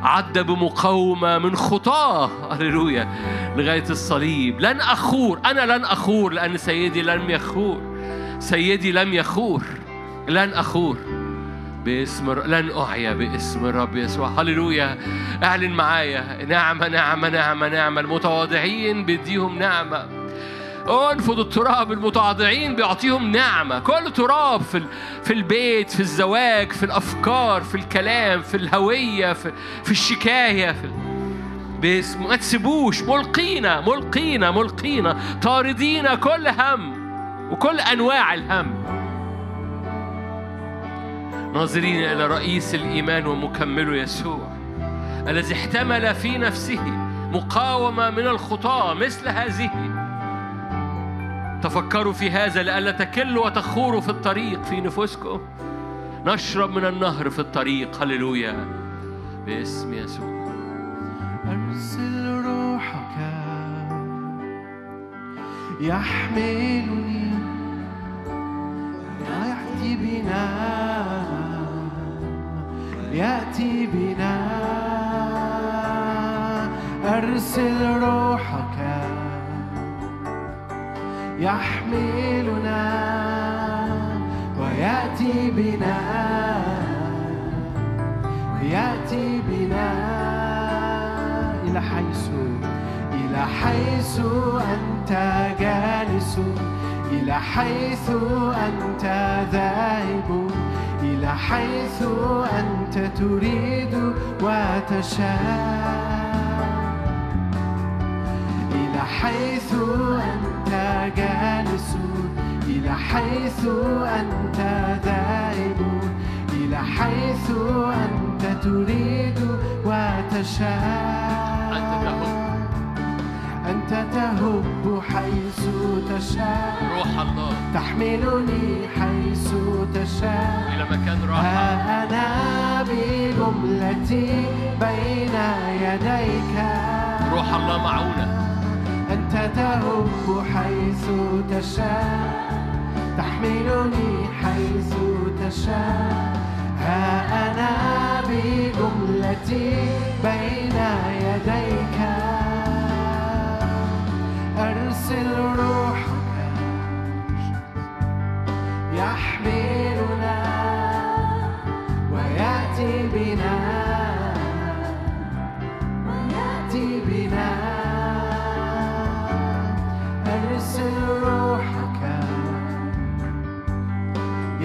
عدى بمقاومة من خطاه. هللويا. لغاية الصليب. لن أخور. أنا لن أخور لأن سيدي لم يخور. سيدي لم يخور. لن أخور. باسم لن أعيا باسم الرب يسوع. هللويا. أعلن معايا. نعمة نعمة نعمة نعمة المتواضعين بديهم نعمة. انفض التراب المتواضعين بيعطيهم نعمة. كل تراب في في البيت في الزواج في الأفكار في الكلام في الهوية في, في الشكاية في باسم ما تسيبوش. ملقينا ملقينا ملقينا طاردين كل هم وكل أنواع الهم. ناظرين إلى رئيس الإيمان ومكمله يسوع الذي احتمل في نفسه مقاومة من الخطاة مثل هذه. تفكروا في هذا لئلا تكلوا وتخوروا في الطريق في نفوسكم. نشرب من النهر في الطريق. هللويا. باسم يسوع.
أرسل روحك. يحملني. يأتي بنا. يأتي بنا. أرسل روحك. يحملنا ويأتي بنا يأتي بنا إلى حيث إلى حيث أنت جالس إلى حيث أنت ذاهب إلى حيث أنت تريد وتشاء إلى حيث أنت جالس إلى حيث أنت ذاهب إلى حيث أنت تريد وتشاء.
أنت تهب.
أنت تهب حيث تشاء.
روح الله.
تحملني حيث تشاء.
إلى مكان راحة.
ها أنا بجملتي بين يديك؟
روح الله معونة.
أنت تهب حيث تشاء تحملني حيث تشاء. ها أنا بجملتي بين يديك. أرسل روحك يحملنا ويأتي بنا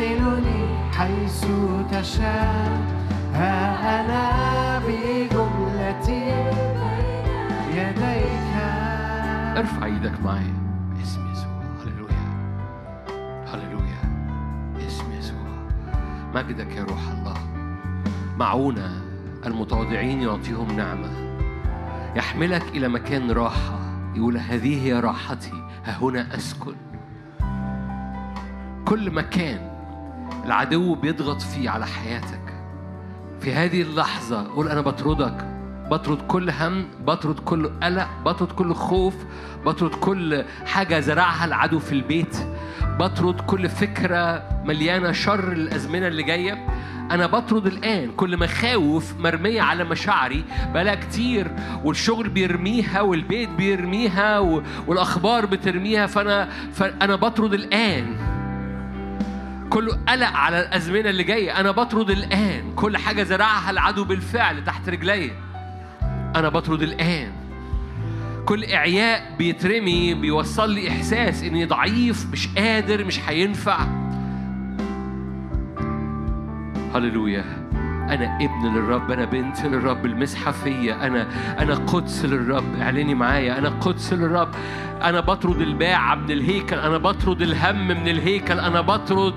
تحملني حيث تشاء ها أنا بجملتي يديك.
ارفع إيدك معايا باسم يسوع. هللويا. هللويا. باسم يسوع. مجدك يا روح الله. معونة. المتواضعين يعطيهم نعمة. يحملك إلى مكان راحة. يقول هذه هي راحتي. ها هنا أسكن. كل مكان. العدو بيضغط فيه على حياتك. في هذه اللحظة قول أنا بطردك. بطرد كل هم بطرد كل قلق بطرد كل خوف بطرد كل حاجة زرعها العدو في البيت. بطرد كل فكرة مليانة شر الأزمنة اللي جاية. أنا بطرد الآن كل مخاوف مرمية على مشاعري. بقالها كتير والشغل بيرميها والبيت بيرميها والأخبار بترميها. فأنا فأنا بطرد الآن. كل قلق على الأزمنة اللي جاية. أنا بطرد الآن. كل حاجة زرعها العدو بالفعل تحت رجلي. أنا بطرد الآن. كل إعياء بيترمي بيوصل لي إحساس إني ضعيف مش قادر مش هينفع. هللويا. أنا ابن للرب أنا بنت للرب المسحة فيا أنا أنا قدس للرب. إعلني معايا أنا قدس للرب. أنا بطرد الباعة من الهيكل أنا بطرد الهم من الهيكل أنا بطرد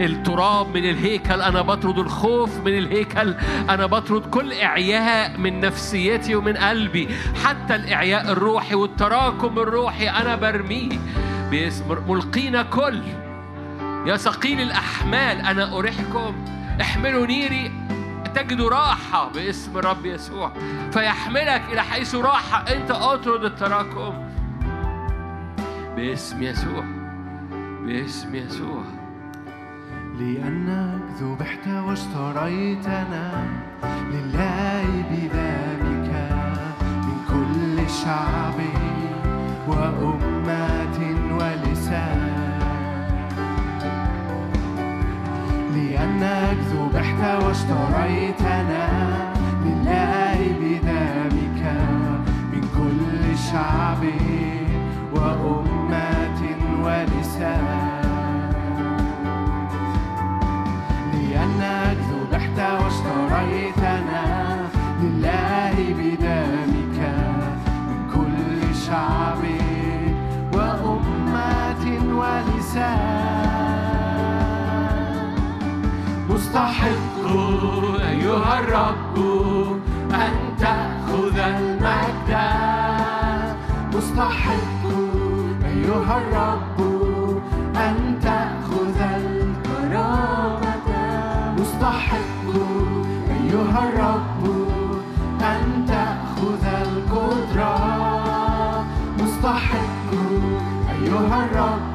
التراب من الهيكل أنا بطرد الخوف من الهيكل أنا بطرد كل إعياء من نفسيتي ومن قلبي. حتى الإعياء الروحي والتراكم الروحي أنا برميه. باسم ملقينا كل. يا ثقيل الأحمال أنا أريحكم. احملوا نيري. تجدوا راحة باسم الرب يسوع. فيحملك إلى حيث راحة. أنت أطرد التراكم. باسم يسوع. باسم يسوع.
لأنك ذبحت واشتريتنا لله بدمك من كل شعب وأمة. لأنك ذبحت واشتريتنا لله بدمك من كل شعب وأمة ولسان. الرب أن تأخذ المجد. مستحق أيها الرب أن تأخذ الكرامة. مستحق أيها الرب أن تأخذ القدرة. مستحق أيها الرب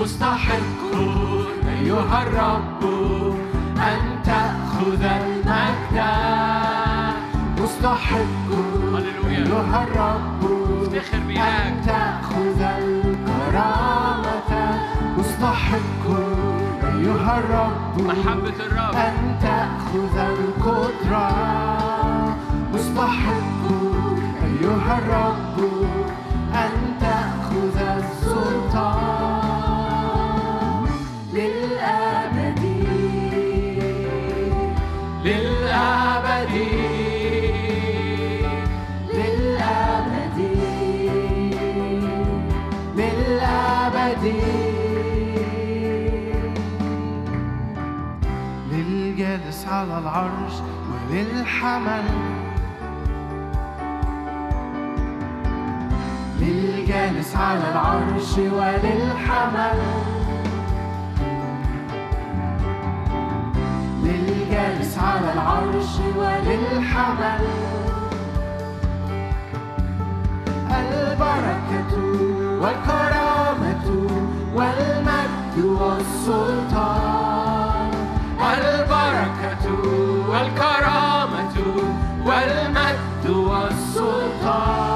مستحق أيها الرب أن تأخذ المجد مستحق. أيها الرب أن. تأخذ الكرامة مستحق أيها الرب
محبة الرب.
أن تأخذ القدرة. مستحق أيها الرب. على العرش وللحمل للجالس على العرش وللحمل. للجالس على العرش وللحمل. البركة والكرامة والمجد والسلطان.
Soltar.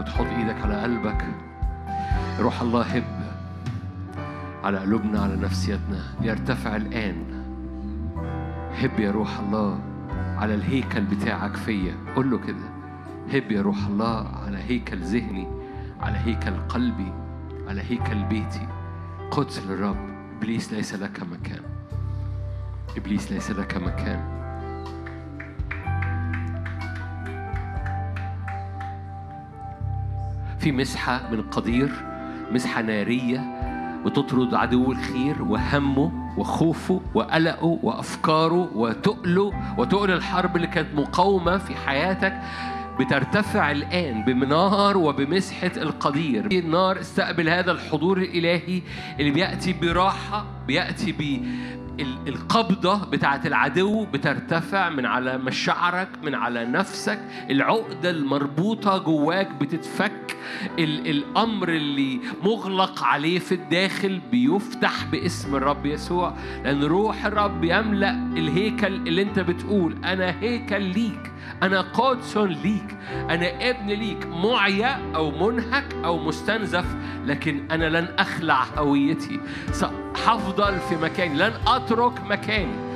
أو تحط إيدك على قلبك. روح الله هب على قلوبنا على نفسيتنا ليرتفع الآن. هب يا روح الله على الهيكل بتاعك فيا. قول له كده. هب يا روح الله على هيكل ذهني على هيكل قلبي على هيكل بيتي. قدس للرب. إبليس ليس لك مكان. إبليس ليس لك مكان. في مسحة من قدير مسحة نارية بتطرد عدو الخير وهمه وخوفه وقلقه وأفكاره وتقله وتقل الحرب اللي كانت مقاومة في حياتك بترتفع الآن بمنار وبمسحة القدير. النار استقبل هذا الحضور الإلهي اللي بيأتي براحة بيأتي القبضة بتاعت العدو بترتفع من على مشاعرك من على نفسك. العقدة المربوطة جواك بتتفك. ال- الأمر اللي مغلق عليه في الداخل بيفتح باسم الرب يسوع. لأن روح الرب يملأ الهيكل اللي أنت بتقول أنا هيكل ليك. أنا قدس ليك. أنا ابن ليك. معيا أو منهك أو مستنزف لكن أنا لن أخلع هويتي. هفضل في مكاني. لن أترك مكاني.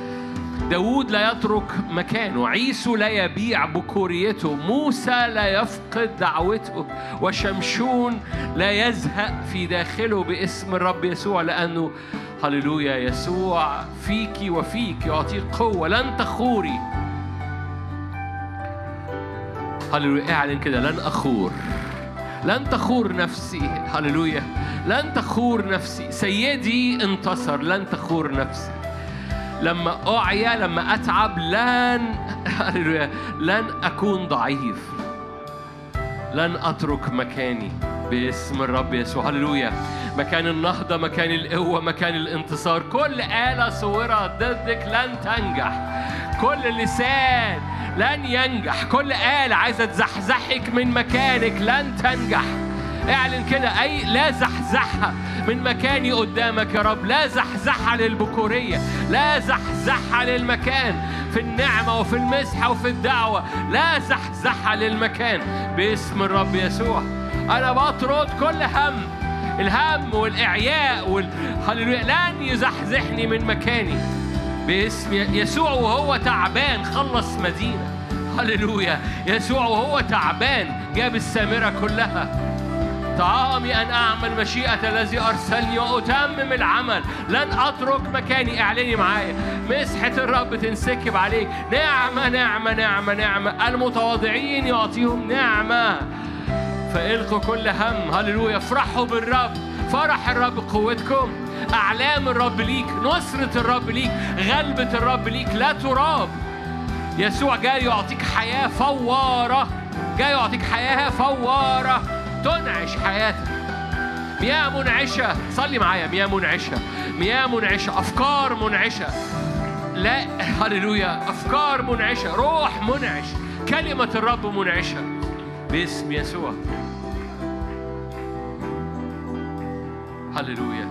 داود لا يترك مكانه. عيسو لا يبيع بكوريته. موسى لا يفقد دعوته. وشمشون لا يزهق في داخله باسم الرب يسوع لأنه هللويا يسوع فيك وفيك يعطيك قوة. لن تخوري. هللويا. اعلن كده لن أخور. لن تخور نفسي. هللويا. لن تخور نفسي. سيدي انتصر. لن تخور نفسي. لما أعيا لما أتعب لن [laughs] هللويا. لن أكون ضعيف. لن أترك مكاني. باسم الرب يسوع. هللويا. مكان النهضة مكان القوة مكان الانتصار. كل آلة صورة ضدك لن تنجح. كل لسان لن ينجح. كل آلة عايزة تزحزحك من مكانك لن تنجح. اعلن كده أي لا زحزحها من مكاني قدامك يا رب. لا زحزحها للبكورية لا زحزحها للمكان. في النعمة وفي المسحة وفي الدعوة لا زحزحها للمكان. باسم الرب يسوع. أنا بطرد كل هم الهم والإعياء وال... لن يزحزحني من مكاني. باسم يسوع وهو تعبان خلص مدينة. هللويا. يسوع وهو تعبان جاب السامرة كلها. طعامي أن أعمل مشيئة الذي أرسلني وأتمم العمل. لن أترك مكاني. اعلني معايا. مسحة الرب تنسكب عليك. نعمة نعمة نعمة نعمة. المتواضعين يعطيهم نعمة. فإلقوا كل هم. هللويا. افرحوا بالرب. فرح الرب قوتكم أعلام الرب ليك نصرة الرب ليك غلبة الرب ليك لا تراب. يسوع جاي يعطيك حياة فوارة جاي يعطيك حياة فوارة تنعش حياتك. مياه منعشة صلي معايا مياه منعشة مياه منعشة أفكار منعشة. لا هللويا أفكار منعشة روح منعش كلمة الرب منعشة. باسم يسوع. هللويا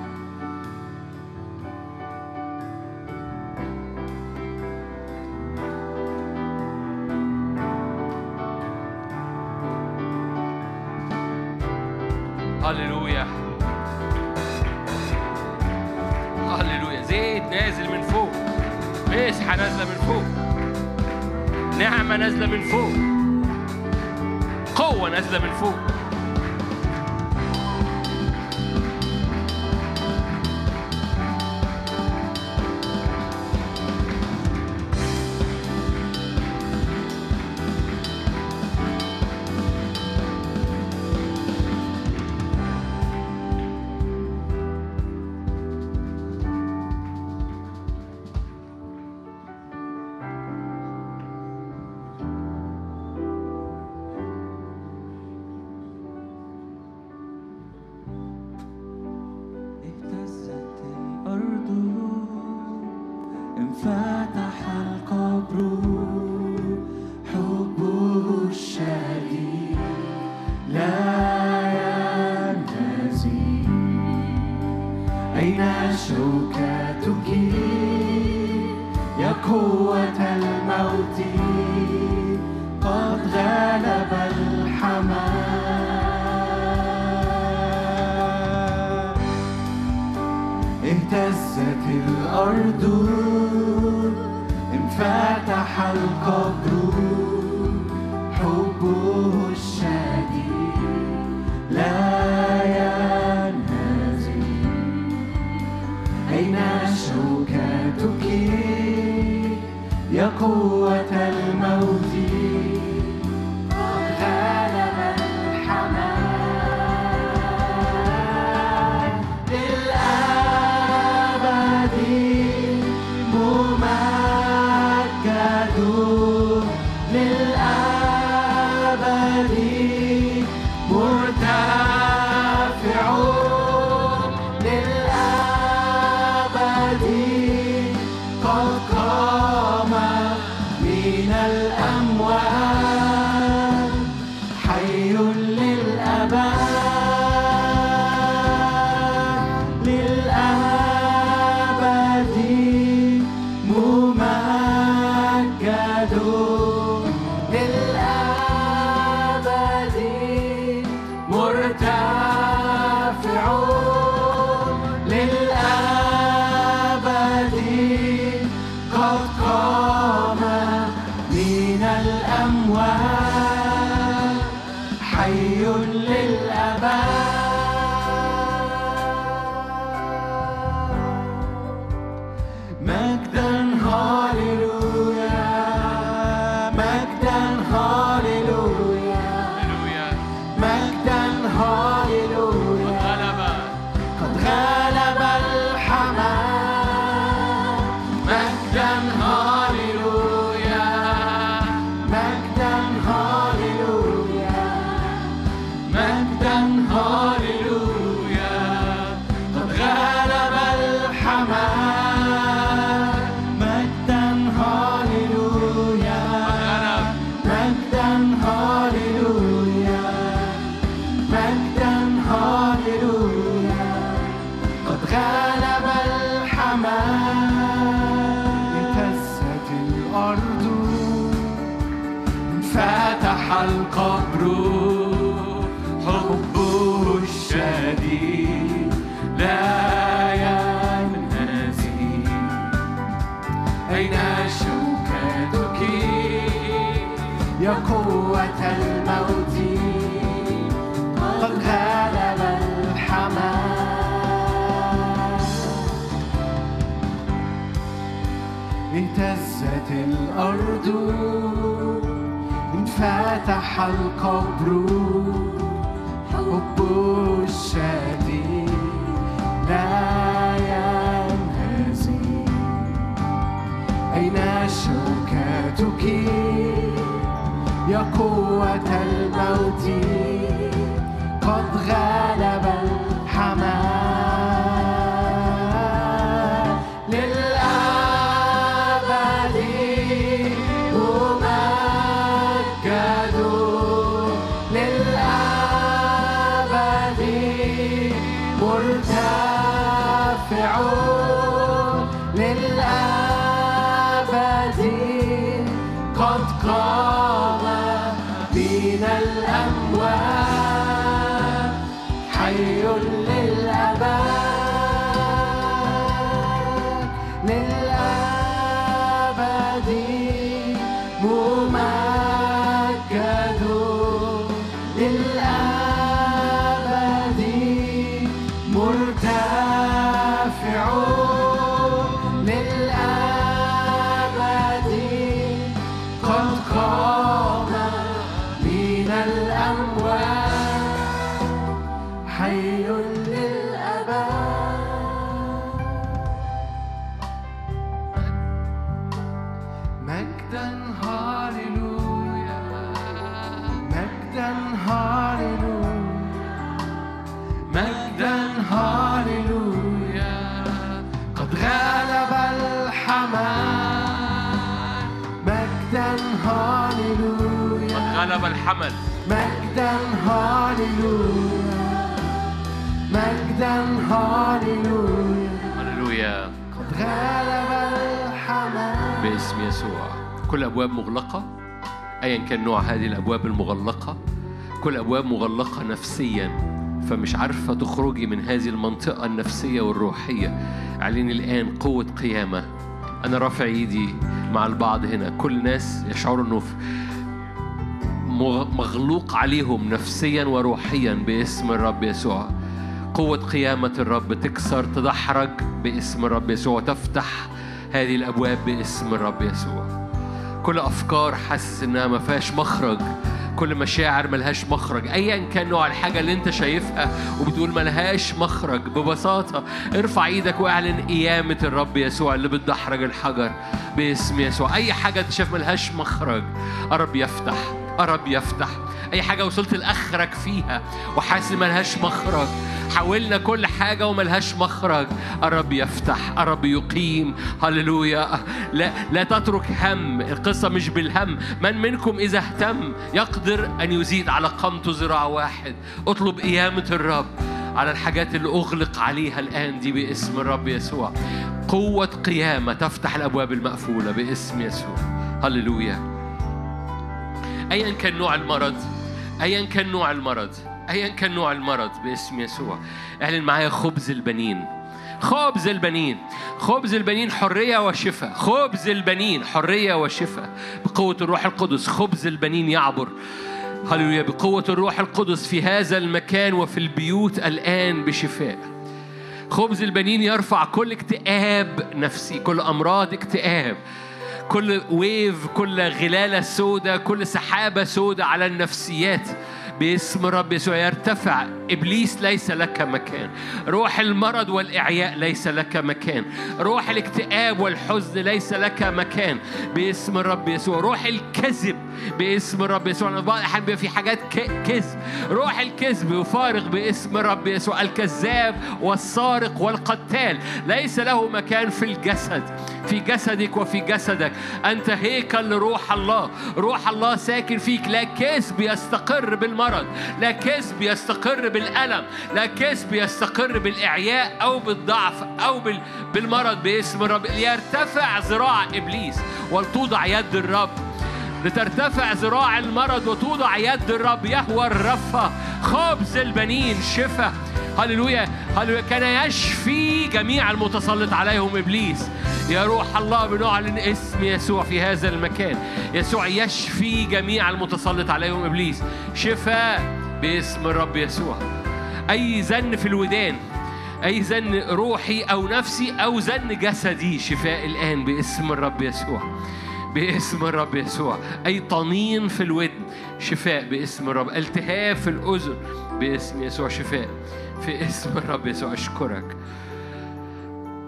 هللويا هللويا زيت نازل من فوق. مسحة نازلة من فوق. نعمة نازلة من فوق. قوة نازلة من فوق.
فتح القبر حبه الشديد لا ينهزم أين شوكتك؟ يا قوة الموت قد غلب الحمام. هاليلويا غلب
الحمل
مجدا هاليلويا مجدا هاليلويا
هللويا
قد غلب الحمام
باسم يسوع. كل أبواب مغلقة؟ أيا كان نوع هذه الأبواب المغلقة؟ كل أبواب مغلقة نفسيا. فمش عارفة تخرجي من هذه المنطقة النفسية والروحية. أعلني الآن قوة قيامة. أنا رافع إيدي مع البعض هنا. كل ناس يشعروا مغ- مغلوق عليهم نفسيا وروحيا باسم الرب يسوع. قوة قيامة الرب تكسر تدحرج باسم الرب يسوع تفتح هذه الأبواب باسم الرب يسوع. كل أفكار حاسس إنها ما فيهاش مخرج. كل مشاعر ملهاش مخرج. أيا كان نوع الحاجة اللي أنت شايفها وبتقول ملهاش مخرج ببساطة ارفع إيدك واعلن قيامة الرب يسوع اللي بتدحرج الحجر باسم يسوع. أي حاجة أنت شايف ملهاش مخرج الرب يفتح. الرب يفتح. أي حاجة وصلت لآخرك فيها وحاسس ملهاش مخرج. حاولنا كل حاجة وملهاش مخرج. الرب يفتح الرب يقيم. هللويا. لا, لا تترك هم. القصة مش بالهم. من منكم إذا اهتم يقدر أن يزيد على قامته ذراع واحد. اطلب قيامة الرب على الحاجات اللي أغلق عليها الآن دي باسم الرب يسوع. قوة قيامة تفتح الأبواب المقفولة باسم يسوع. هللويا. أيا كان نوع المرض أيا كان نوع المرض أيا كان نوع المرض باسم يسوع. اعلن معايا خبز البنين. خبز البنين. خبز البنين حرية وشفاء. خبز البنين حرية وشفاء. بقوة الروح القدس خبز البنين يعبر. هللويا. بقوة الروح القدس في هذا المكان وفي البيوت الآن بشفاء. خبز البنين يرفع كل اكتئاب نفسي كل أمراض اكتئاب. كل ويف كل غلالة سودة كل سحابة سودة على النفسيات. باسم رب يسوع يرتفع إبليس ليس لك مكان. روح المرض والإعياء ليس لك مكان. روح الاكتئاب والحزن ليس لك مكان. باسم الرب يسوع. روح الكذب باسم الرب يسوع. بعض الأحيان بيبقى في حاجات كذب. روح الكذب يفارق باسم الرب يسوع. الكذاب والسارق والقتال ليس له مكان في الجسد في جسدك وفي جسدك. أنت هيكل لروح الله. روح الله ساكن فيك. لا كذب يستقر بالمرض. لا كذب يستقر بالألم لا كذب يستقر بالإعياء أو بالضعف أو بال- بالمرض باسم الرب. ليرتفع ذراع إبليس ولتوضع يد الرب. لترتفع ذراع المرض وتوضع يد الرب يهوى الرفة خبز البنين شفاء هللويا هللويا. كان يشفي جميع المتسلط عليهم إبليس. يا روح الله بنعلن اسم يسوع في هذا المكان. يسوع يشفي جميع المتسلط عليهم إبليس. شفاء باسم الرب يسوع. أي زن في الودان أي زن روحي أو نفسي أو زن جسدي شفاء الآن باسم الرب يسوع. باسم الرب يسوع. أي طنين في الودن شفاء باسم الرب. التهاب في الأذن باسم يسوع شفاء. في اسم الرب يسوع أشكرك.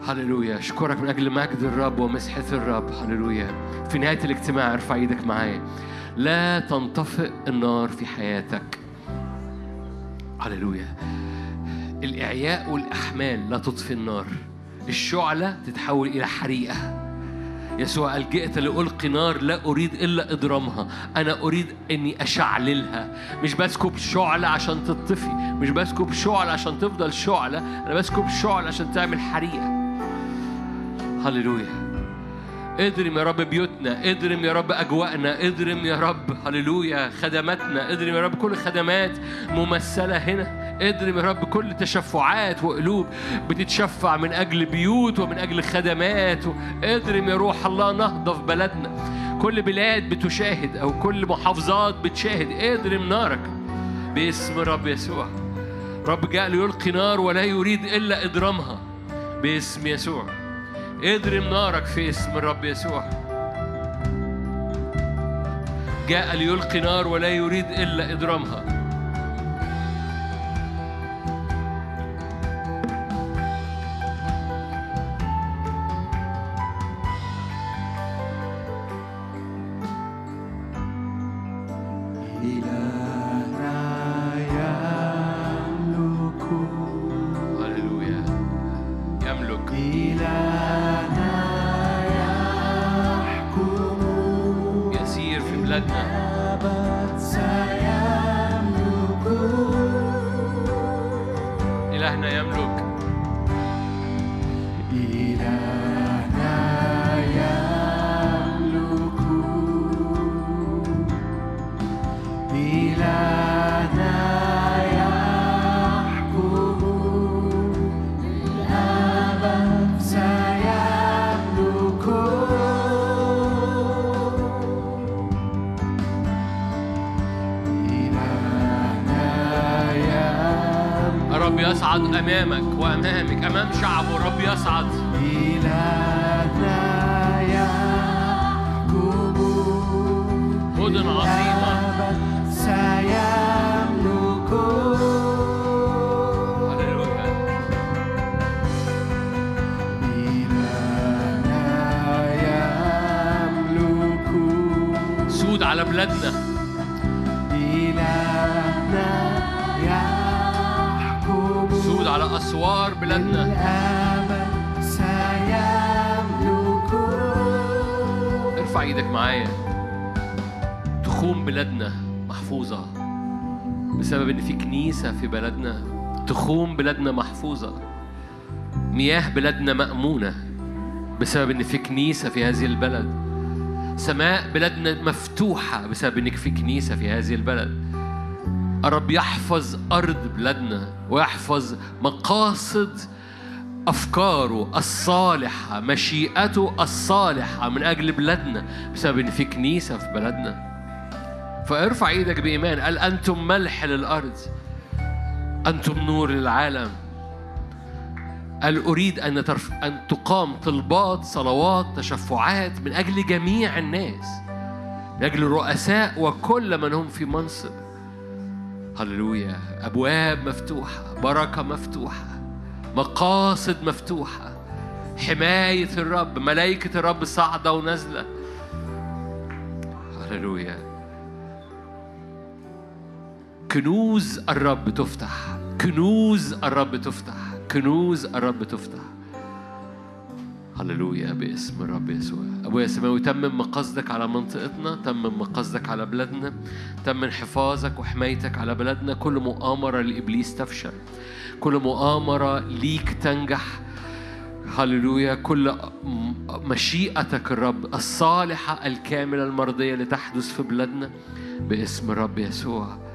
هللويا. أشكرك من أجل مجد الرب ومسحة الرب. هللويا. في نهاية الاجتماع ارفع إيدك معايا. لا تنطفئ النار في حياتك. هللويا. الإعياء والإحمال لا تطفي النار. الشعلة تتحول إلى حريقة. يسوع قال جئت لألقي نار لا أريد إلا إضرامها. أنا أريد أني أشعللها. مش بسكب شعلة عشان تطفي مش بسكب شعلة عشان تفضل شعلة أنا بسكب شعلة عشان تعمل حريقة. هللويا. اضرم يا رب بيوتنا اضرم يا رب أجواءنا اضرم يا رب هللويا خدماتنا اضرم يا رب كل خدمات ممثلة هنا. اضرم يا رب كل تشفعات وقلوب بتتشفع من أجل بيوت ومن أجل خدمات. اضرم يا روح الله نهضة في بلدنا. كل بلاد بتشاهد أو كل محافظات بتشاهد. اضرم نارك باسم الرب يسوع. رب جاء ليلقي نار ولا يريد إلا إضرامها باسم يسوع. اضرم نارك في اسم الرب يسوع. جاء ليلقي نار ولا يريد إلا إضرامها يصعد أمامك وأمامك أمام شعبه الرب يصعد
إلهنا يحكم.
مدن عظيمة.
الأبد سيملك
هللويا.
إلهنا يملك
سود على بلادنا. بلادنا. ارفع إيدك معايا. تخوم بلادنا محفوظة بسبب إن في كنيسة في بلدنا. تخوم بلادنا محفوظة. مياه بلادنا مأمونة بسبب إن في كنيسة في هذه البلد. سماء بلادنا مفتوحة بسبب إنك في كنيسة في هذه البلد. الرب يحفظ أرض بلادنا ويحفظ مقاصد أفكاره الصالحة مشيئته الصالحة من أجل بلادنا بسبب إن في كنيسة في بلدنا فارفع إيدك بإيمان. قال أنتم ملح للأرض أنتم نور للعالم. قال أريد أن ترف... أن تقام طلبات صلوات تشفعات من أجل جميع الناس من أجل الرؤساء وكل من هم في منصب. هللويا. أبواب مفتوحة بركة مفتوحة مقاصد مفتوحة حماية الرب ملائكة الرب صاعدة ونازلة. هللويا. كنوز الرب تفتح كنوز الرب تفتح كنوز الرب تفتح. هللويا باسم الرب يسوع. أبويا السماوي تمم مقاصدك على منطقتنا تمم مقاصدك على بلادنا تمم حفاظك وحمايتك على بلادنا. كل مؤامرة لإبليس تفشل. كل مؤامرة ليك تنجح. هللويا. كل مشيئتك الرب الصالحة الكاملة المرضية لتحدث في بلادنا باسم الرب يسوع.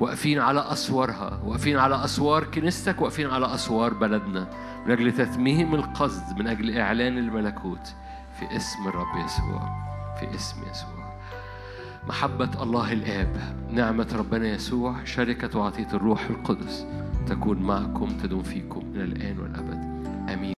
واقفين على أسوارها واقفين على أسوار كنيستك واقفين على أسوار بلدنا. من أجل تتميم القصد من أجل إعلان الملكوت. في اسم الرب يسوع في اسم يسوع. محبة الله الآب نعمة ربنا يسوع شركة وعطية الروح القدس تكون معكم تدوم فيكم من الآن والأبد. آمين.